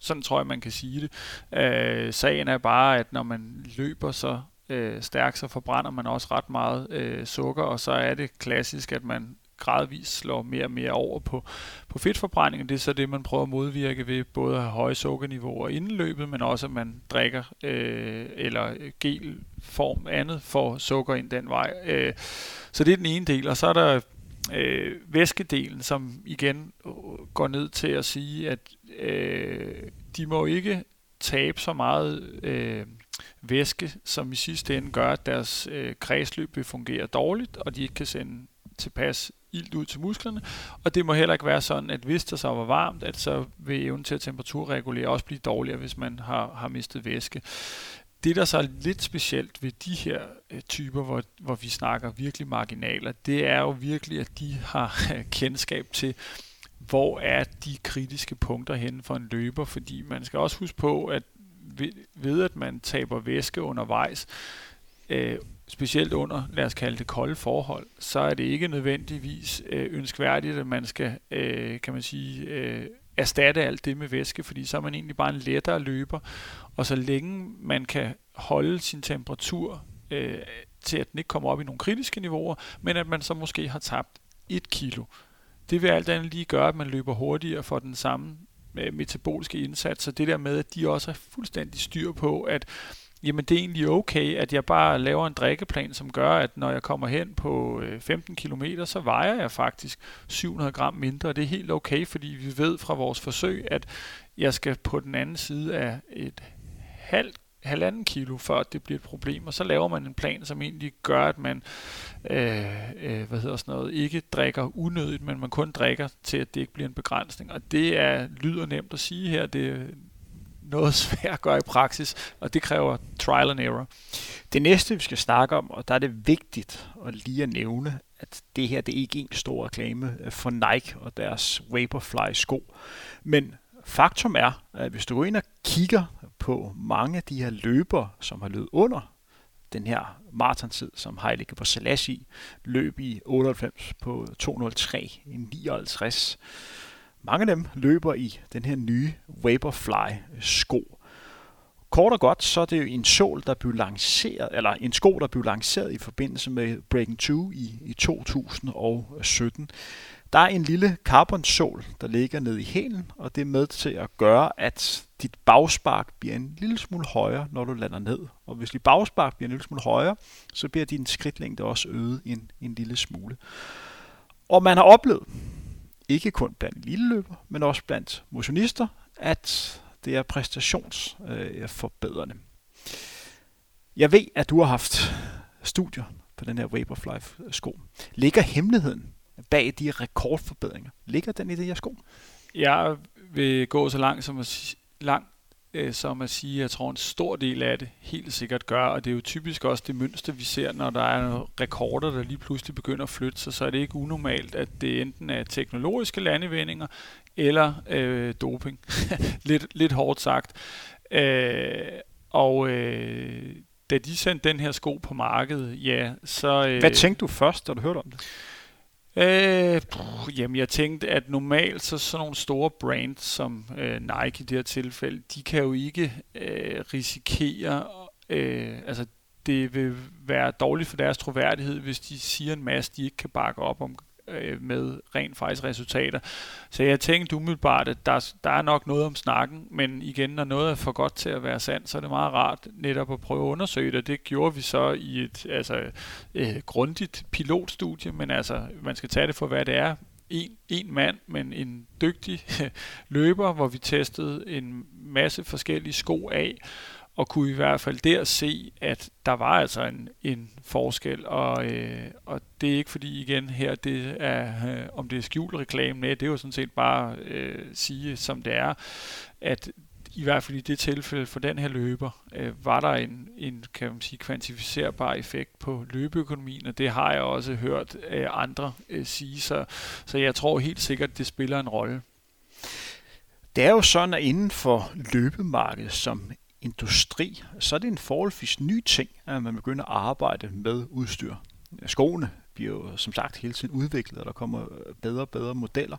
Sådan tror jeg, man kan sige det. Øh, sagen er bare, at når man løber så øh, stærkt, så forbrænder man også ret meget øh, sukker, og så er det klassisk, at man gradvist slår mere og mere over på, på fedtforbrænding. Det er så det, man prøver at modvirke ved både at have høje sukkerniveauer inden løbet, men også at man drikker øh, eller gelform andet for sukker ind den vej. Øh, så det er den ene del, og så er der øh, væskedelen, som igen går ned til at sige, at øh, de må ikke tabe så meget øh, væske, som i sidste ende gør, at deres øh, kredsløb vil fungere dårligt, og de ikke kan sende tilpas ilt ud til musklerne, og det må heller ikke være sådan, at hvis der så var varmt, at så vil evnen til at temperaturregulere også blive dårligere, hvis man har, har mistet væske. Det, der så er lidt specielt ved de her øh, typer, hvor, hvor vi snakker virkelig marginaler, det er jo virkelig, at de har øh, kendskab til, hvor er de kritiske punkter henne for en løber, fordi man skal også huske på, at ved, ved at man taber væske undervejs, øh, specielt under, lad os kalde det kolde forhold, så er det ikke nødvendigvis øh, ønskværdigt, at man skal, øh, kan man sige, øh, erstatte alt det med væske, fordi så er man egentlig bare en lettere løber, og så længe man kan holde sin temperatur øh, til, at den ikke kommer op i nogle kritiske niveauer, men at man så måske har tabt et kilo. Det vil alt andet lige gøre, at man løber hurtigere for den samme øh, metaboliske indsats, så det der med, at de også har fuldstændig styr på, at jamen det er egentlig okay, at jeg bare laver en drikkeplan, som gør, at når jeg kommer hen på øh, 15 km, så vejer jeg faktisk 700 gram mindre. Og det er helt okay, fordi vi ved fra vores forsøg, at jeg skal på den anden side af et halvt halvanden kilo, før det bliver et problem, og så laver man en plan, som egentlig gør, at man øh, øh, hvad hedder sådan noget, ikke drikker unødigt, men man kun drikker til, at det ikke bliver en begrænsning. Og det er lyder nemt at sige her, det noget svært at gøre i praksis, og det kræver trial and error. Det næste, vi skal snakke om, og der er det vigtigt at lige at nævne, at det her det er ikke en stor reklame øh, for Nike og deres Vaporfly sko. Men faktum er, at hvis du går ind og kigger på mange af de her løbere, som har løbet under den her maratontid, som Haile Selassie løb i 98 på 203 i 59. Mange af dem løber i den her nye Vaporfly sko. Kort og godt, så er det jo en sol, der blev lanceret, eller en sko, der blev lanceret i forbindelse med Breaking 2 i, i 2017. Der er en lille carbon-sol, der ligger ned i hælen, og det er med til at gøre, at dit bagspark bliver en lille smule højere, når du lander ned. Og hvis dit bagspark bliver en lille smule højere, så bliver din skridtlængde også øget en, en lille smule. Og man har oplevet, ikke kun blandt lille løber, men også blandt motionister, at det er præstationsforbedrende. Jeg ved, at du har haft studier på den her Vaporfly-sko. Ligger hemmeligheden bag de rekordforbedringer? Ligger den i det her sko? Jeg vil gå så langt som at, langt, Øh, som at sige, jeg tror en stor del af det helt sikkert gør, og det er jo typisk også det mønster, vi ser, når der er rekorder, der lige pludselig begynder at flytte sig, så er det ikke unormalt, at det enten er teknologiske landevendinger eller øh, doping. lidt, lidt hårdt sagt. Øh, og øh, da de sendte den her sko på markedet, ja, så... Øh, Hvad tænkte du først, da du hørte om det? Øh, pff, jamen, jeg tænkte, at normalt så sådan nogle store brands som øh, Nike i det her tilfælde, de kan jo ikke øh, risikere, øh, altså det vil være dårligt for deres troværdighed, hvis de siger en masse, de ikke kan bakke op om, øh, med rent faktisk resultater. Så jeg tænkte umiddelbart, at der, der er nok noget om snakken, men igen, når noget er for godt til at være sandt, så er det meget rart netop at prøve at undersøge det. Det gjorde vi så i et altså, øh, grundigt pilotstudie, men altså, man skal tage det for, hvad det er en, en mand, men en dygtig løber, hvor vi testede en masse forskellige sko af, og kunne i hvert fald der se, at der var altså en, en forskel, og, øh, og det er ikke fordi igen her, det er, øh, om det er skjult reklame, nej, det er jo sådan set bare øh, sige, som det er, at i hvert fald i det tilfælde for den her løber, øh, var der en, en kan man sige, kvantificerbar effekt på løbeøkonomien, og det har jeg også hørt øh, andre øh, sige, så, så jeg tror helt sikkert, det spiller en rolle. Det er jo sådan, at inden for løbemarkedet, som industri, så er det en forholdsvis ny ting, at man begynder at arbejde med udstyr. Skoene bliver jo som sagt hele tiden udviklet, og der kommer bedre og bedre modeller.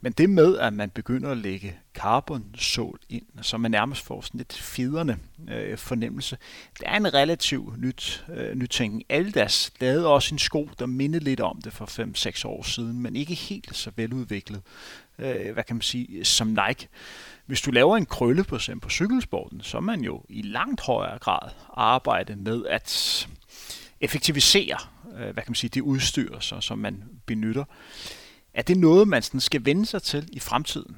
Men det med, at man begynder at lægge carbon-sål ind, så man nærmest får sådan lidt federne øh, fornemmelse, det er en relativt nyt, øh, nytænkning. Aldas lavede også en sko, der mindede lidt om det for 5-6 år siden, men ikke helt så veludviklet, øh, hvad kan man sige, som Nike. Hvis du laver en krølle på, på cykelsporten, så er man jo i langt højere grad arbejde med at effektivisere øh, hvad kan man sige, det udstyr, så, som man benytter. Er det noget, man sådan skal vende sig til i fremtiden?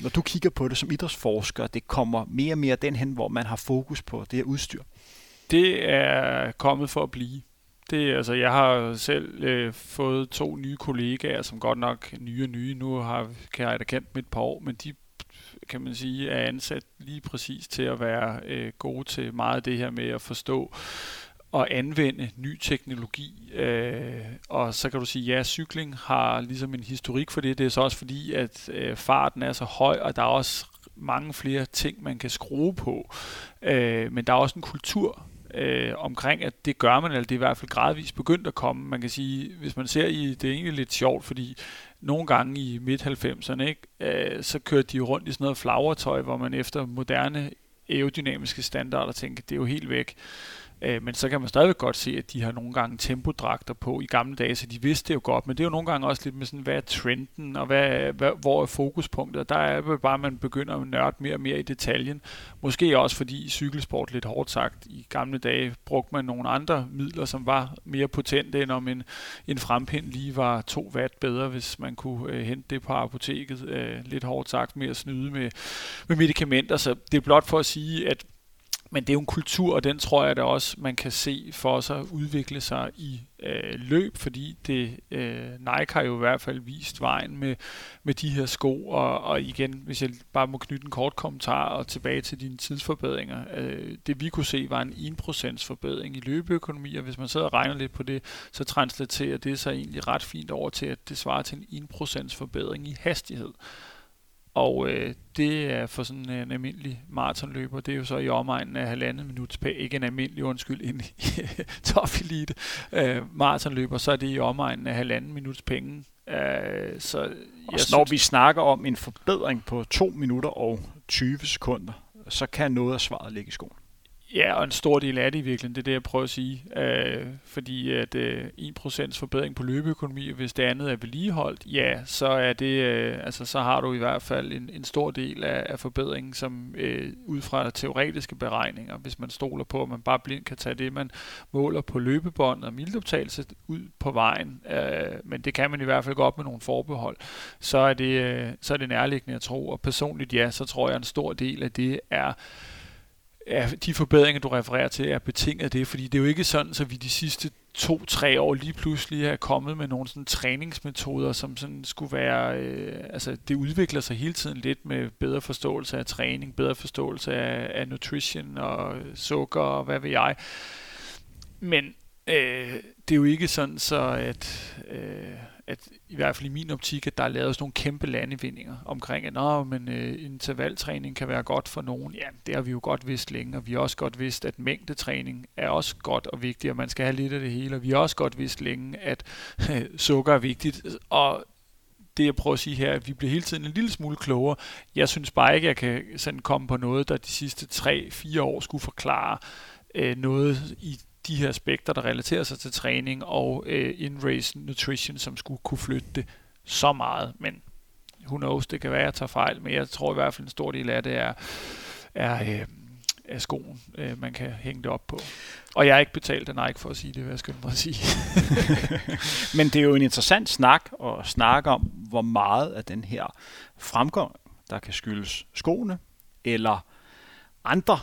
Når du kigger på det som idrætsforsker, det kommer mere og mere den hen, hvor man har fokus på det her udstyr. Det er kommet for at blive. Det, altså, jeg har selv øh, fået to nye kollegaer, som godt nok nye og nye. Nu har, kan jeg da kendt dem et par år, men de kan man sige, er ansat lige præcis til at være øh, gode til meget af det her med at forstå og anvende ny teknologi. Øh, og så kan du sige, ja, cykling har ligesom en historik for det. Det er så også fordi, at øh, farten er så høj, og der er også mange flere ting, man kan skrue på. Øh, men der er også en kultur øh, omkring, at det gør man, eller det er i hvert fald gradvist begyndt at komme. Man kan sige, hvis man ser i, det er egentlig lidt sjovt, fordi nogle gange i midt-90'erne, ikke, øh, så kørte de rundt i sådan noget flagertøj, hvor man efter moderne aerodynamiske standarder tænker, det er jo helt væk. Øh, men så kan man stadigvæk godt se, at de har nogle gange tempodragter på i gamle dage, så de vidste det jo godt. Men det er jo nogle gange også lidt med sådan, hvad er trenden, og hvad, hvad, hvor er fokuspunktet? Der er jo bare, at man begynder at nørde mere og mere i detaljen. Måske også fordi cykelsport, lidt hårdt sagt, i gamle dage brugte man nogle andre midler, som var mere potente, end om en, en frempind lige var 2 watt bedre, hvis man kunne øh, hente det på apoteket. Øh, lidt hårdt sagt med at snyde med, med medicamenter. Så det er blot for at sige, at men det er jo en kultur, og den tror jeg da også, man kan se for sig udvikle sig i øh, løb, fordi det øh, Nike har jo i hvert fald vist vejen med, med de her sko, og, og igen, hvis jeg bare må knytte en kort kommentar og tilbage til dine tidsforbedringer, øh, det vi kunne se var en 1% forbedring i løbeøkonomi, og hvis man sidder og regner lidt på det, så translaterer det sig egentlig ret fint over til, at det svarer til en 1% forbedring i hastighed. Og øh, det er for sådan en almindelig maratonløber, det er jo så i omegnen af halvandet minut per, ikke en almindelig, undskyld, en top elite øh, maratonløber, så er det i omegnen af halvanden minuts penge. Øh, så jeg og så når vi snakker om en forbedring på 2 minutter og 20 sekunder, så kan noget af svaret ligge i skoen. Ja, og en stor del af det i virkeligheden, det er det, jeg prøver at sige. Øh, fordi at øh, 1% forbedring på løbeøkonomi, hvis det andet er vedligeholdt, ja, så er det, øh, altså så har du i hvert fald en, en stor del af, af forbedringen, som øh, ud fra teoretiske beregninger, hvis man stoler på, at man bare blindt kan tage det, man måler på løbebånd og mildoptagelse ud på vejen, øh, men det kan man i hvert fald gå op med nogle forbehold, så er det, øh, så er det nærliggende at tro, og personligt ja, så tror jeg, at en stor del af det er er, de forbedringer, du refererer til, er betinget af det, fordi det er jo ikke sådan, så vi de sidste to-tre år lige pludselig er kommet med nogle sådan træningsmetoder, som sådan skulle være, øh, altså det udvikler sig hele tiden lidt med bedre forståelse af træning, bedre forståelse af, af nutrition og sukker og hvad ved jeg. Men øh, det er jo ikke sådan så, at øh, at i hvert fald i min optik, at der er lavet sådan nogle kæmpe landevindinger omkring, at Nå, men øh, intervaltræning kan være godt for nogen. Ja, det har vi jo godt vidst længe, og vi har også godt vidst, at mængdetræning er også godt og vigtigt, og man skal have lidt af det hele, og vi har også godt vidst længe, at øh, sukker er vigtigt, og det jeg prøver at sige her, at vi bliver hele tiden en lille smule klogere. Jeg synes bare ikke, at jeg kan sådan komme på noget, der de sidste 3-4 år skulle forklare øh, noget i de her aspekter, der relaterer sig til træning og øh, in-race nutrition, som skulle kunne flytte det så meget. Men who knows, det kan være, at jeg tager fejl, men jeg tror i hvert fald en stor del af det er, er øh, er skoen, øh, man kan hænge det op på. Og jeg har ikke betalt af Nike for at sige det, hvad jeg skynder mig at sige. Men det er jo en interessant snak at snakke om, hvor meget af den her fremgang, der kan skyldes skoene, eller andre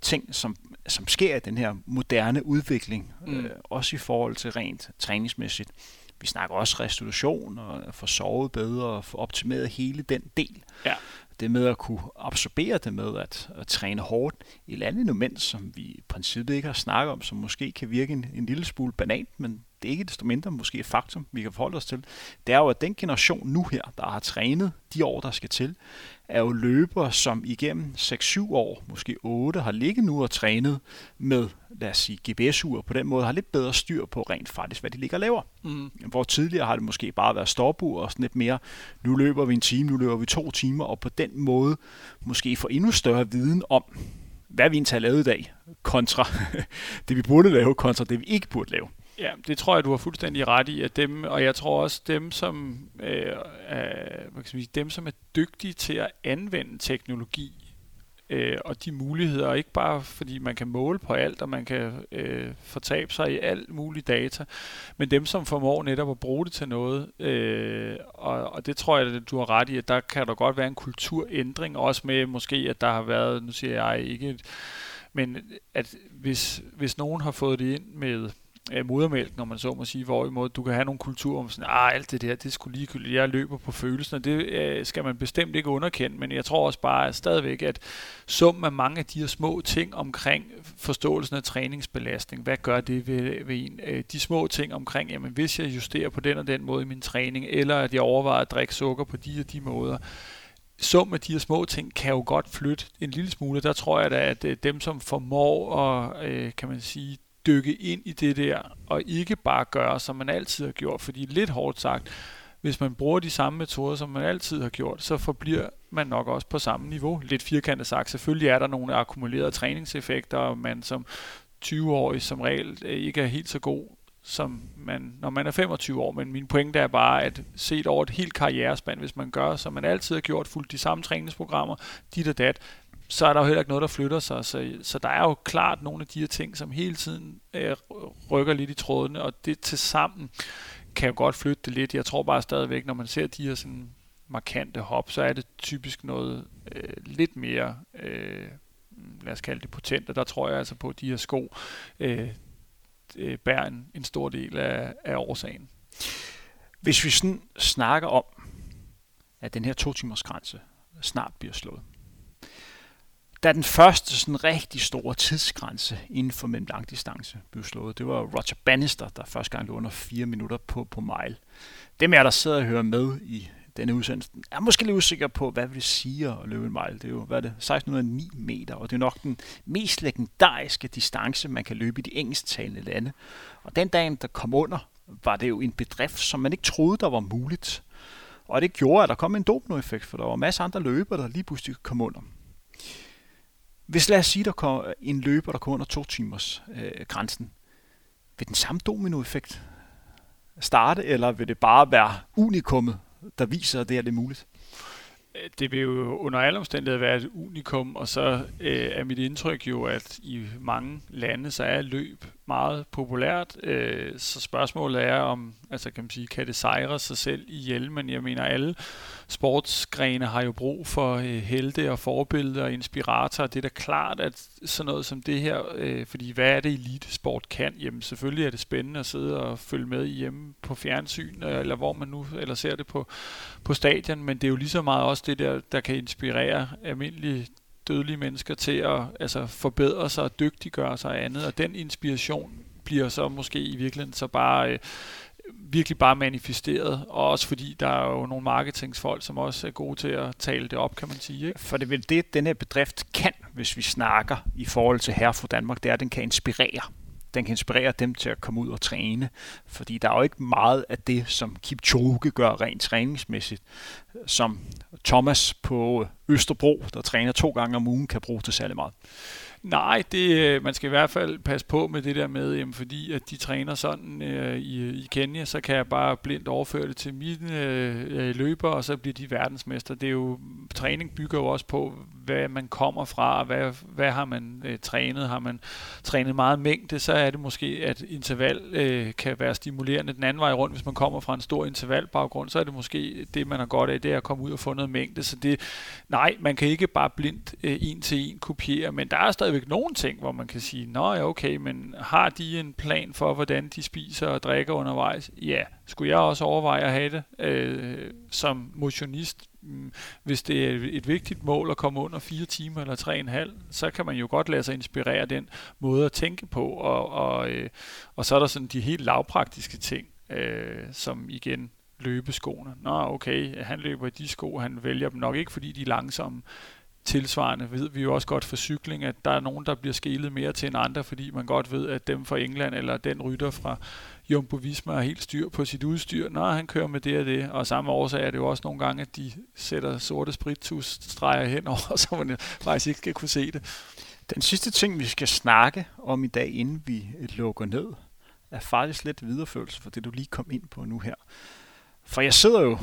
ting, som som sker i den her moderne udvikling, mm. øh, også i forhold til rent træningsmæssigt. Vi snakker også restitution og få sovet bedre og få optimeret hele den del. Ja. Det med at kunne absorbere det med at, at træne hårdt. Et andet element, som vi i princippet ikke har snakket om, som måske kan virke en, en lille smule banalt, men det er ikke desto mindre måske et faktum, vi kan forholde os til, det er jo, at den generation nu her, der har trænet de år, der skal til, er jo løbere, som igennem 6-7 år, måske 8, har ligget nu og trænet med, lad os sige, GPS-ure. På den måde har lidt bedre styr på rent faktisk, hvad de ligger og laver. Mm. Hvor tidligere har det måske bare været stopur og sådan lidt mere, nu løber vi en time, nu løber vi to timer, og på den måde måske få endnu større viden om, hvad vi egentlig har lavet i dag, kontra det vi burde lave, kontra det vi ikke burde lave. Ja, det tror jeg, du har fuldstændig ret i, at dem, og jeg tror også dem, som, øh, er, hvad kan sige, dem, som er dygtige til at anvende teknologi, øh, og de muligheder, ikke bare fordi man kan måle på alt, og man kan øh, fortabe sig i alt muligt data, men dem, som formår netop at bruge det til noget, øh, og, og det tror jeg, at du har ret i, at der kan der godt være en kulturændring, også med måske, at der har været, nu siger jeg ikke, men at hvis, hvis nogen har fået det ind med øh, modermælk, når man så må sige, hvorimod du kan have nogle kulturer om sådan, ah, alt det der, det skulle ligegyldigt, jeg løber på følelsen, og det øh, skal man bestemt ikke underkende, men jeg tror også bare at stadigvæk, at summen af mange af de her små ting omkring forståelsen af træningsbelastning, hvad gør det ved, ved en? Øh, de små ting omkring, jamen hvis jeg justerer på den og den måde i min træning, eller at jeg overvejer at drikke sukker på de og de måder, sum af de her små ting kan jo godt flytte en lille smule. Der tror jeg da, at øh, dem, som formår at, øh, kan man sige, dykke ind i det der, og ikke bare gøre, som man altid har gjort. Fordi lidt hårdt sagt, hvis man bruger de samme metoder, som man altid har gjort, så forbliver man nok også på samme niveau. Lidt firkantet sagt. Selvfølgelig er der nogle akkumulerede træningseffekter, og man som 20-årig som regel øh, ikke er helt så god, som man, når man er 25 år. Men min pointe er bare, at set over et helt karrierespand, hvis man gør, som man altid har gjort, fuldt de samme træningsprogrammer, dit og dat, så er der jo heller ikke noget, der flytter sig. Så, så der er jo klart nogle af de her ting, som hele tiden øh, rykker lidt i trådene, og det til sammen kan jo godt flytte det lidt. Jeg tror bare stadigvæk, når man ser de her sådan markante hop, så er det typisk noget øh, lidt mere øh, lad os kalde det potent, og der tror jeg altså på, at de her sko øh, øh, bærer en, en stor del af, af årsagen. Hvis vi sådan snakker om, at den her to timers grænse snart bliver slået. Da den første sådan rigtig store tidsgrænse inden for mellem langdistance blev slået, det var Roger Bannister, der første gang lå under 4 minutter på, på mile. Dem er der sidder og hører med i denne udsendelse, er måske lidt usikker på, hvad det siger at løbe en mile. Det er jo, hvad er det, 1609 meter, og det er nok den mest legendariske distance, man kan løbe i de engelsktalende lande. Og den dag, der kom under, var det jo en bedrift, som man ikke troede, der var muligt. Og det gjorde, at der kom en dominoeffekt, for der var masser af andre løbere, der lige pludselig kom under. Hvis lad os sige, der kommer en løber, der kommer under to timers øh, grænsen, vil den samme dominoeffekt starte, eller vil det bare være unikummet, der viser, at det, er det muligt? Det vil jo under alle omstændigheder være et unikum, og så øh, er mit indtryk jo, at i mange lande, så er løb meget populært. Øh, så spørgsmålet er, om altså kan man sige, kan det sejre sig selv ihjel, men jeg mener, alle sportsgrene har jo brug for øh, helte og forbilleder og inspiratorer. Det er da klart, at sådan noget som det her, øh, fordi hvad er det elitesport kan? Jamen selvfølgelig er det spændende at sidde og følge med hjemme på fjernsyn, øh, eller hvor man nu eller ser det på, på stadion, men det er jo lige så meget også det der, der kan inspirere almindelige dødelige mennesker til at altså, forbedre sig og dygtiggøre sig og andet, og den inspiration bliver så måske i virkeligheden så bare øh, virkelig bare manifesteret, og også fordi der er jo nogle marketingsfolk, som også er gode til at tale det op, kan man sige. Ikke? For det er vel det, den her bedrift kan, hvis vi snakker i forhold til her for Danmark, det er, at den kan inspirere. Den kan inspirere dem til at komme ud og træne, fordi der er jo ikke meget af det, som Kipchoge gør rent træningsmæssigt, som Thomas på Østerbro, der træner to gange om ugen, kan bruge til særlig meget. Nej, det, øh, man skal i hvert fald passe på med det der med, jamen, fordi at de træner sådan øh, i, i Kenya, så kan jeg bare blindt overføre det til mine øh, øh løber, og så bliver de verdensmester. Det er jo, træning bygger jo også på, hvad man kommer fra, og hvad, hvad har man øh, trænet. Har man trænet meget mængde, så er det måske, at interval øh, kan være stimulerende den anden vej rundt. Hvis man kommer fra en stor intervalbaggrund, så er det måske det, man har godt af, det er at komme ud og få noget mængde. Så det, nej, man kan ikke bare blindt øh, en til en kopiere, men der er stadigvæk nogle ting, hvor man kan sige, nå ja, okay, men har de en plan for, hvordan de spiser og drikker undervejs? Ja, skulle jeg også overveje at have det øh, som motionist? Mm, hvis det er et vigtigt mål at komme under fire timer eller tre og en halv, så kan man jo godt lade sig inspirere den måde at tænke på, og, og, øh, og så er der sådan de helt lavpraktiske ting, øh, som igen løbeskoene. Nå, okay, han løber i de sko, han vælger dem nok ikke, fordi de er langsomme, tilsvarende ved vi jo også godt for cykling, at der er nogen, der bliver skelet mere til end andre, fordi man godt ved, at dem fra England eller den rytter fra Jumbo Visma har helt styr på sit udstyr. Nå, han kører med det og det, og samme årsag er det jo også nogle gange, at de sætter sorte sprittusstreger henover, så man faktisk ikke skal kunne se det. Den sidste ting, vi skal snakke om i dag, inden vi lukker ned, er faktisk lidt videreførelse for det, du lige kom ind på nu her. For jeg sidder jo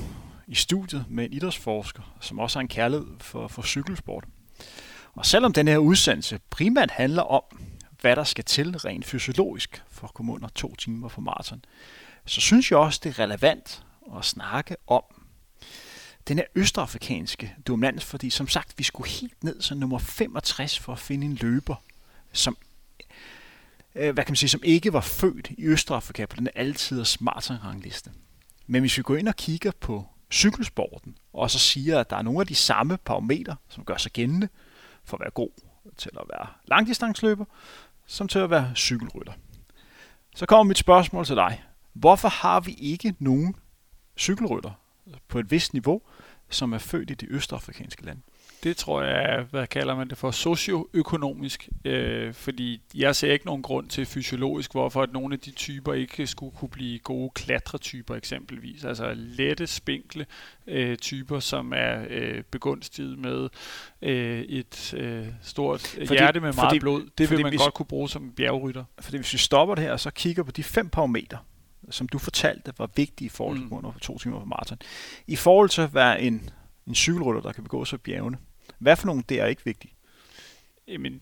i studiet med en idrætsforsker, som også har en kærlighed for, for cykelsport. Og selvom den her udsendelse primært handler om, hvad der skal til rent fysiologisk for at komme under to timer for maraton, så synes jeg også, det er relevant at snakke om den her østafrikanske dominans, fordi som sagt, vi skulle helt ned til nummer 65 for at finde en løber, som øh, hvad kan man sige, som ikke var født i Østafrika på den altiders maratonrangliste. Men hvis vi går ind og kigger på cykelsporten, og så siger, at der er nogle af de samme parametre, som gør sig gældende for at være god til at være langdistansløber, som til at være cykelrytter. Så kommer mit spørgsmål til dig. Hvorfor har vi ikke nogen cykelrytter på et vist niveau, som er født i de østafrikanske lande? Det tror jeg er, hvad kalder man det for, socioøkonomisk. Øh, fordi jeg ser ikke nogen grund til fysiologisk, hvorfor at nogle af de typer ikke skulle kunne blive gode klatretyper eksempelvis. Altså lette, spinkle øh, typer, som er øh, begunstiget med øh, et øh, stort fordi, hjerte med meget fordi, blod. Det vil man hvis, godt kunne bruge som bjergrytter. Fordi hvis vi stopper det her og så kigger på de fem parametre, som du fortalte var vigtige i forhold til mm. to timer på maraton. I forhold til at være en, en cykelrytter, der kan begå sig bjergene, hvad for nogle der er ikke vigtigt? Jamen,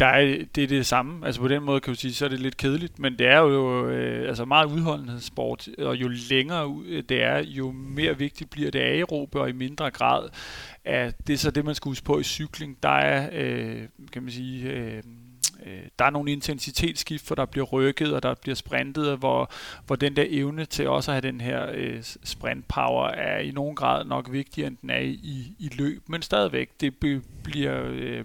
der er, det er det samme. Altså på den måde kan du sige, så er det lidt kedeligt, men det er jo øh, altså meget udholdenhedssport, og jo længere ud øh, det er, jo mere vigtigt bliver det aerobe, og i mindre grad er det er så det, man skal huske på i cykling. Der er, øh, kan man sige, øh, øh, der er nogle intensitetsskift, for der bliver rykket, og der bliver sprintet, og hvor, hvor den der evne til også at have den her øh, sprintpower er i nogen grad nok vigtigere, end den er i, i løb. Men stadigvæk, det bliver... Øh,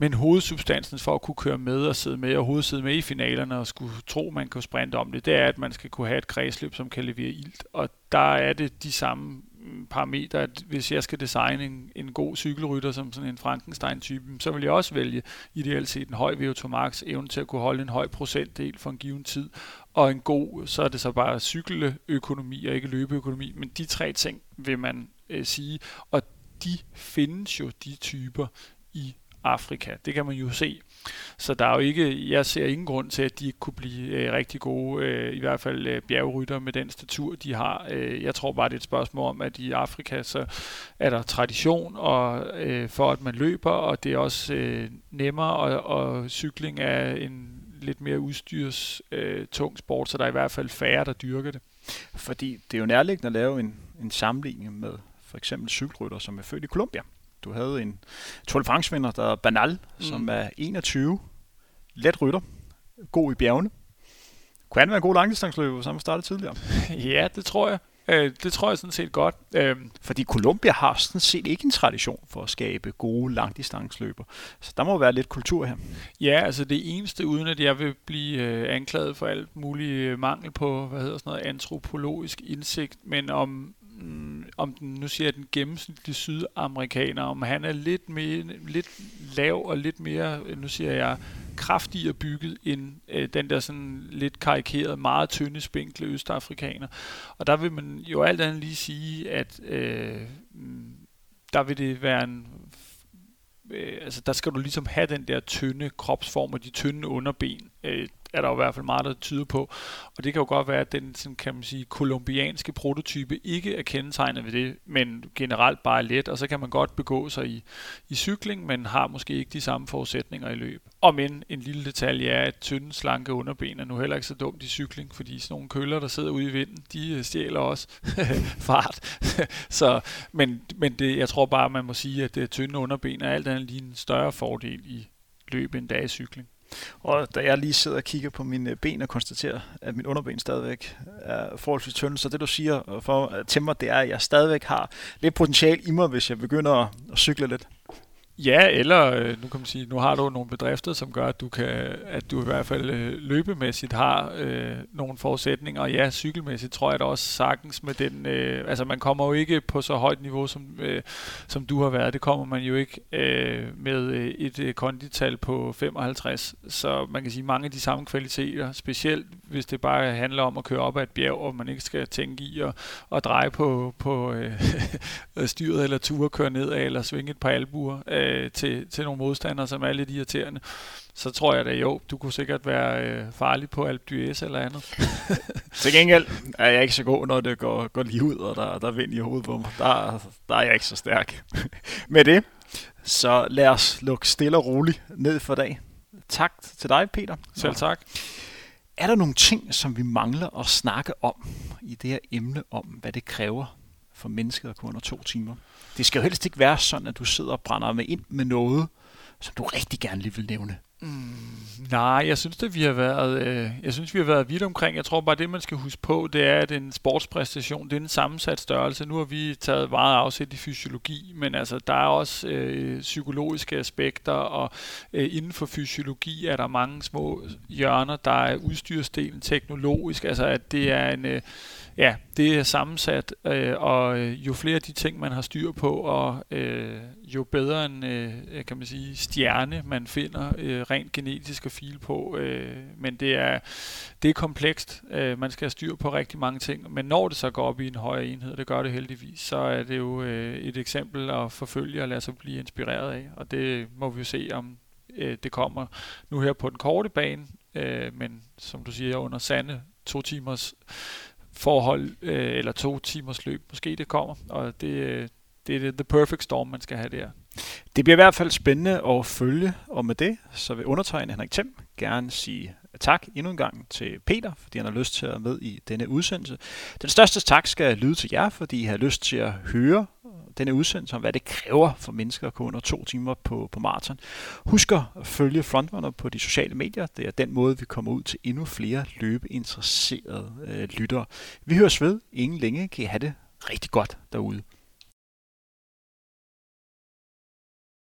men hovedsubstansen for at kunne køre med og sidde med, og hovedsidde med i finalerne og skulle tro, man kan sprinte om det, det er, at man skal kunne have et kredsløb, som kan levere ilt. Og der er det de samme parametre, at hvis jeg skal designe en, en god cykelrytter som sådan en Frankenstein-type, så vil jeg også vælge ideelt set en høj VO2 max, evne til at kunne holde en høj procentdel for en given tid, og en god, så er det så bare cykeløkonomi og ikke løbeøkonomi, men de tre ting vil man øh, sige, og de findes jo, de typer, i Afrika. Det kan man jo se. Så der er jo ikke, jeg ser ingen grund til, at de ikke kunne blive øh, rigtig gode, øh, i hvert fald øh, bjergrytter med den statur, de har. Øh, jeg tror bare, det er et spørgsmål om, at i Afrika, så er der tradition og, øh, for, at man løber, og det er også øh, nemmere, og, og cykling er en lidt mere udstyrstung øh, tung sport, så der er i hvert fald færre, der dyrker det. Fordi det er jo nærliggende at lave en, en sammenligning med for eksempel cykelrytter, som er født i Colombia. Du havde en Tour de France-vinder, der er Banal, mm. som er 21, let rytter, god i bjergene. Kunne han være en god langdistansløber, som startede tidligere? ja, det tror jeg. Øh, det tror jeg sådan set godt. Øh, Fordi Colombia har sådan set ikke en tradition for at skabe gode langdistansløber. Så der må være lidt kultur her. Ja, altså det eneste, uden at jeg vil blive øh, anklaget for alt muligt mangel på, hvad hedder sådan noget, antropologisk indsigt, men om Mm, om den, nu siger jeg den gennemsnitlige sydamerikaner, om han er lidt, mere, lidt lav og lidt mere, øh, nu siger jeg, kraftigere bygget end øh, den der sådan lidt karikerede, meget tynde, spinkle østafrikaner. Og der vil man jo alt andet lige sige, at øh, mm, der vil det være en øh, altså der skal du ligesom have den der tynde kropsform og de tynde underben. Øh, er der jo i hvert fald meget, der tyder på. Og det kan jo godt være, at den sådan, kan man sige, kolumbianske prototype ikke er kendetegnet ved det, men generelt bare let, og så kan man godt begå sig i, i cykling, men har måske ikke de samme forudsætninger i løb. Og men en lille detalje er, at tynde, slanke underben er nu heller ikke så dumt i cykling, fordi sådan nogle køller, der sidder ude i vinden, de øh, stjæler også fart. så, men men det, jeg tror bare, man må sige, at det tynde underben er alt andet lige en større fordel i løb end dag i cykling. Og da jeg lige sidder og kigger på mine ben og konstaterer, at min underben stadigvæk er forholdsvis tynde, så det du siger for til mig, det er, at jeg stadigvæk har lidt potentiale i mig, hvis jeg begynder at cykle lidt. Ja, eller øh, nu kan man sige, nu har du nogle bedrifter, som gør, at du kan, at du i hvert fald øh, løbemæssigt har øh, nogle forudsætninger. Og ja, cykelmæssigt tror jeg da også sagtens med den, øh, altså man kommer jo ikke på så højt niveau, som, øh, som du har været. Det kommer man jo ikke øh, med øh, et øh, kondital på 55. Så man kan sige, mange af de samme kvaliteter, specielt hvis det bare handler om at køre op ad et bjerg, og man ikke skal tænke i at, at dreje på, på øh, styret eller ture, køre nedad eller svinge et par albuer. Øh, øh, til, til nogle modstandere, som er lidt irriterende, så tror jeg da jo, du kunne sikkert være øh, farlig på Alp d'Huez eller andet. til gengæld er jeg ikke så god, når det går, går lige ud, og der, der er vind i hovedet på mig. Der, der er jeg ikke så stærk. Med det, så lad os lukke stille og roligt ned for dag. Tak til dig, Peter. Selv tak. Er der nogle ting, som vi mangler at snakke om i det her emne om, hvad det kræver for mennesket at kunne under to timer? Det skal jo helst ikke være sådan, at du sidder og brænder med ind med noget, som du rigtig gerne lige vil nævne. Mm, nej, jeg synes det vi har været, øh, jeg synes vi har været vidt omkring. Jeg tror bare det man skal huske på, det er at en sportspræstation, det er en sammensat størrelse. Nu har vi taget meget afsæt i fysiologi, men altså der er også øh, psykologiske aspekter og øh, inden for fysiologi er der mange små hjørner, der er udstyrsdelen teknologisk, altså at det er en øh, Ja, det er sammensat, øh, og øh, jo flere af de ting, man har styr på, og øh, jo bedre en øh, kan man sige, stjerne, man finder øh, rent genetisk at file på. Øh, men det er, det er komplekst. Øh, man skal have styr på rigtig mange ting. Men når det så går op i en højere enhed, det gør det heldigvis, så er det jo øh, et eksempel at forfølge og lade sig blive inspireret af. Og det må vi jo se, om øh, det kommer nu her på den korte bane. Øh, men som du siger, under sande to timers forhold, øh, eller to timers løb, måske det kommer, og det, øh, det er the perfect storm, man skal have der. Det bliver i hvert fald spændende at følge, og med det, så vil undertegne Henrik Thiem gerne sige tak endnu en gang til Peter, fordi han har lyst til at være med i denne udsendelse. Den største tak skal lyde til jer, fordi I har lyst til at høre denne udsendelse om, hvad det kræver for mennesker at gå under to timer på, på maraton. Husk at følge Frontrunner på de sociale medier. Det er den måde, vi kommer ud til endnu flere løbeinteresserede øh, lyttere. Vi høres ved. Ingen længe kan I have det rigtig godt derude.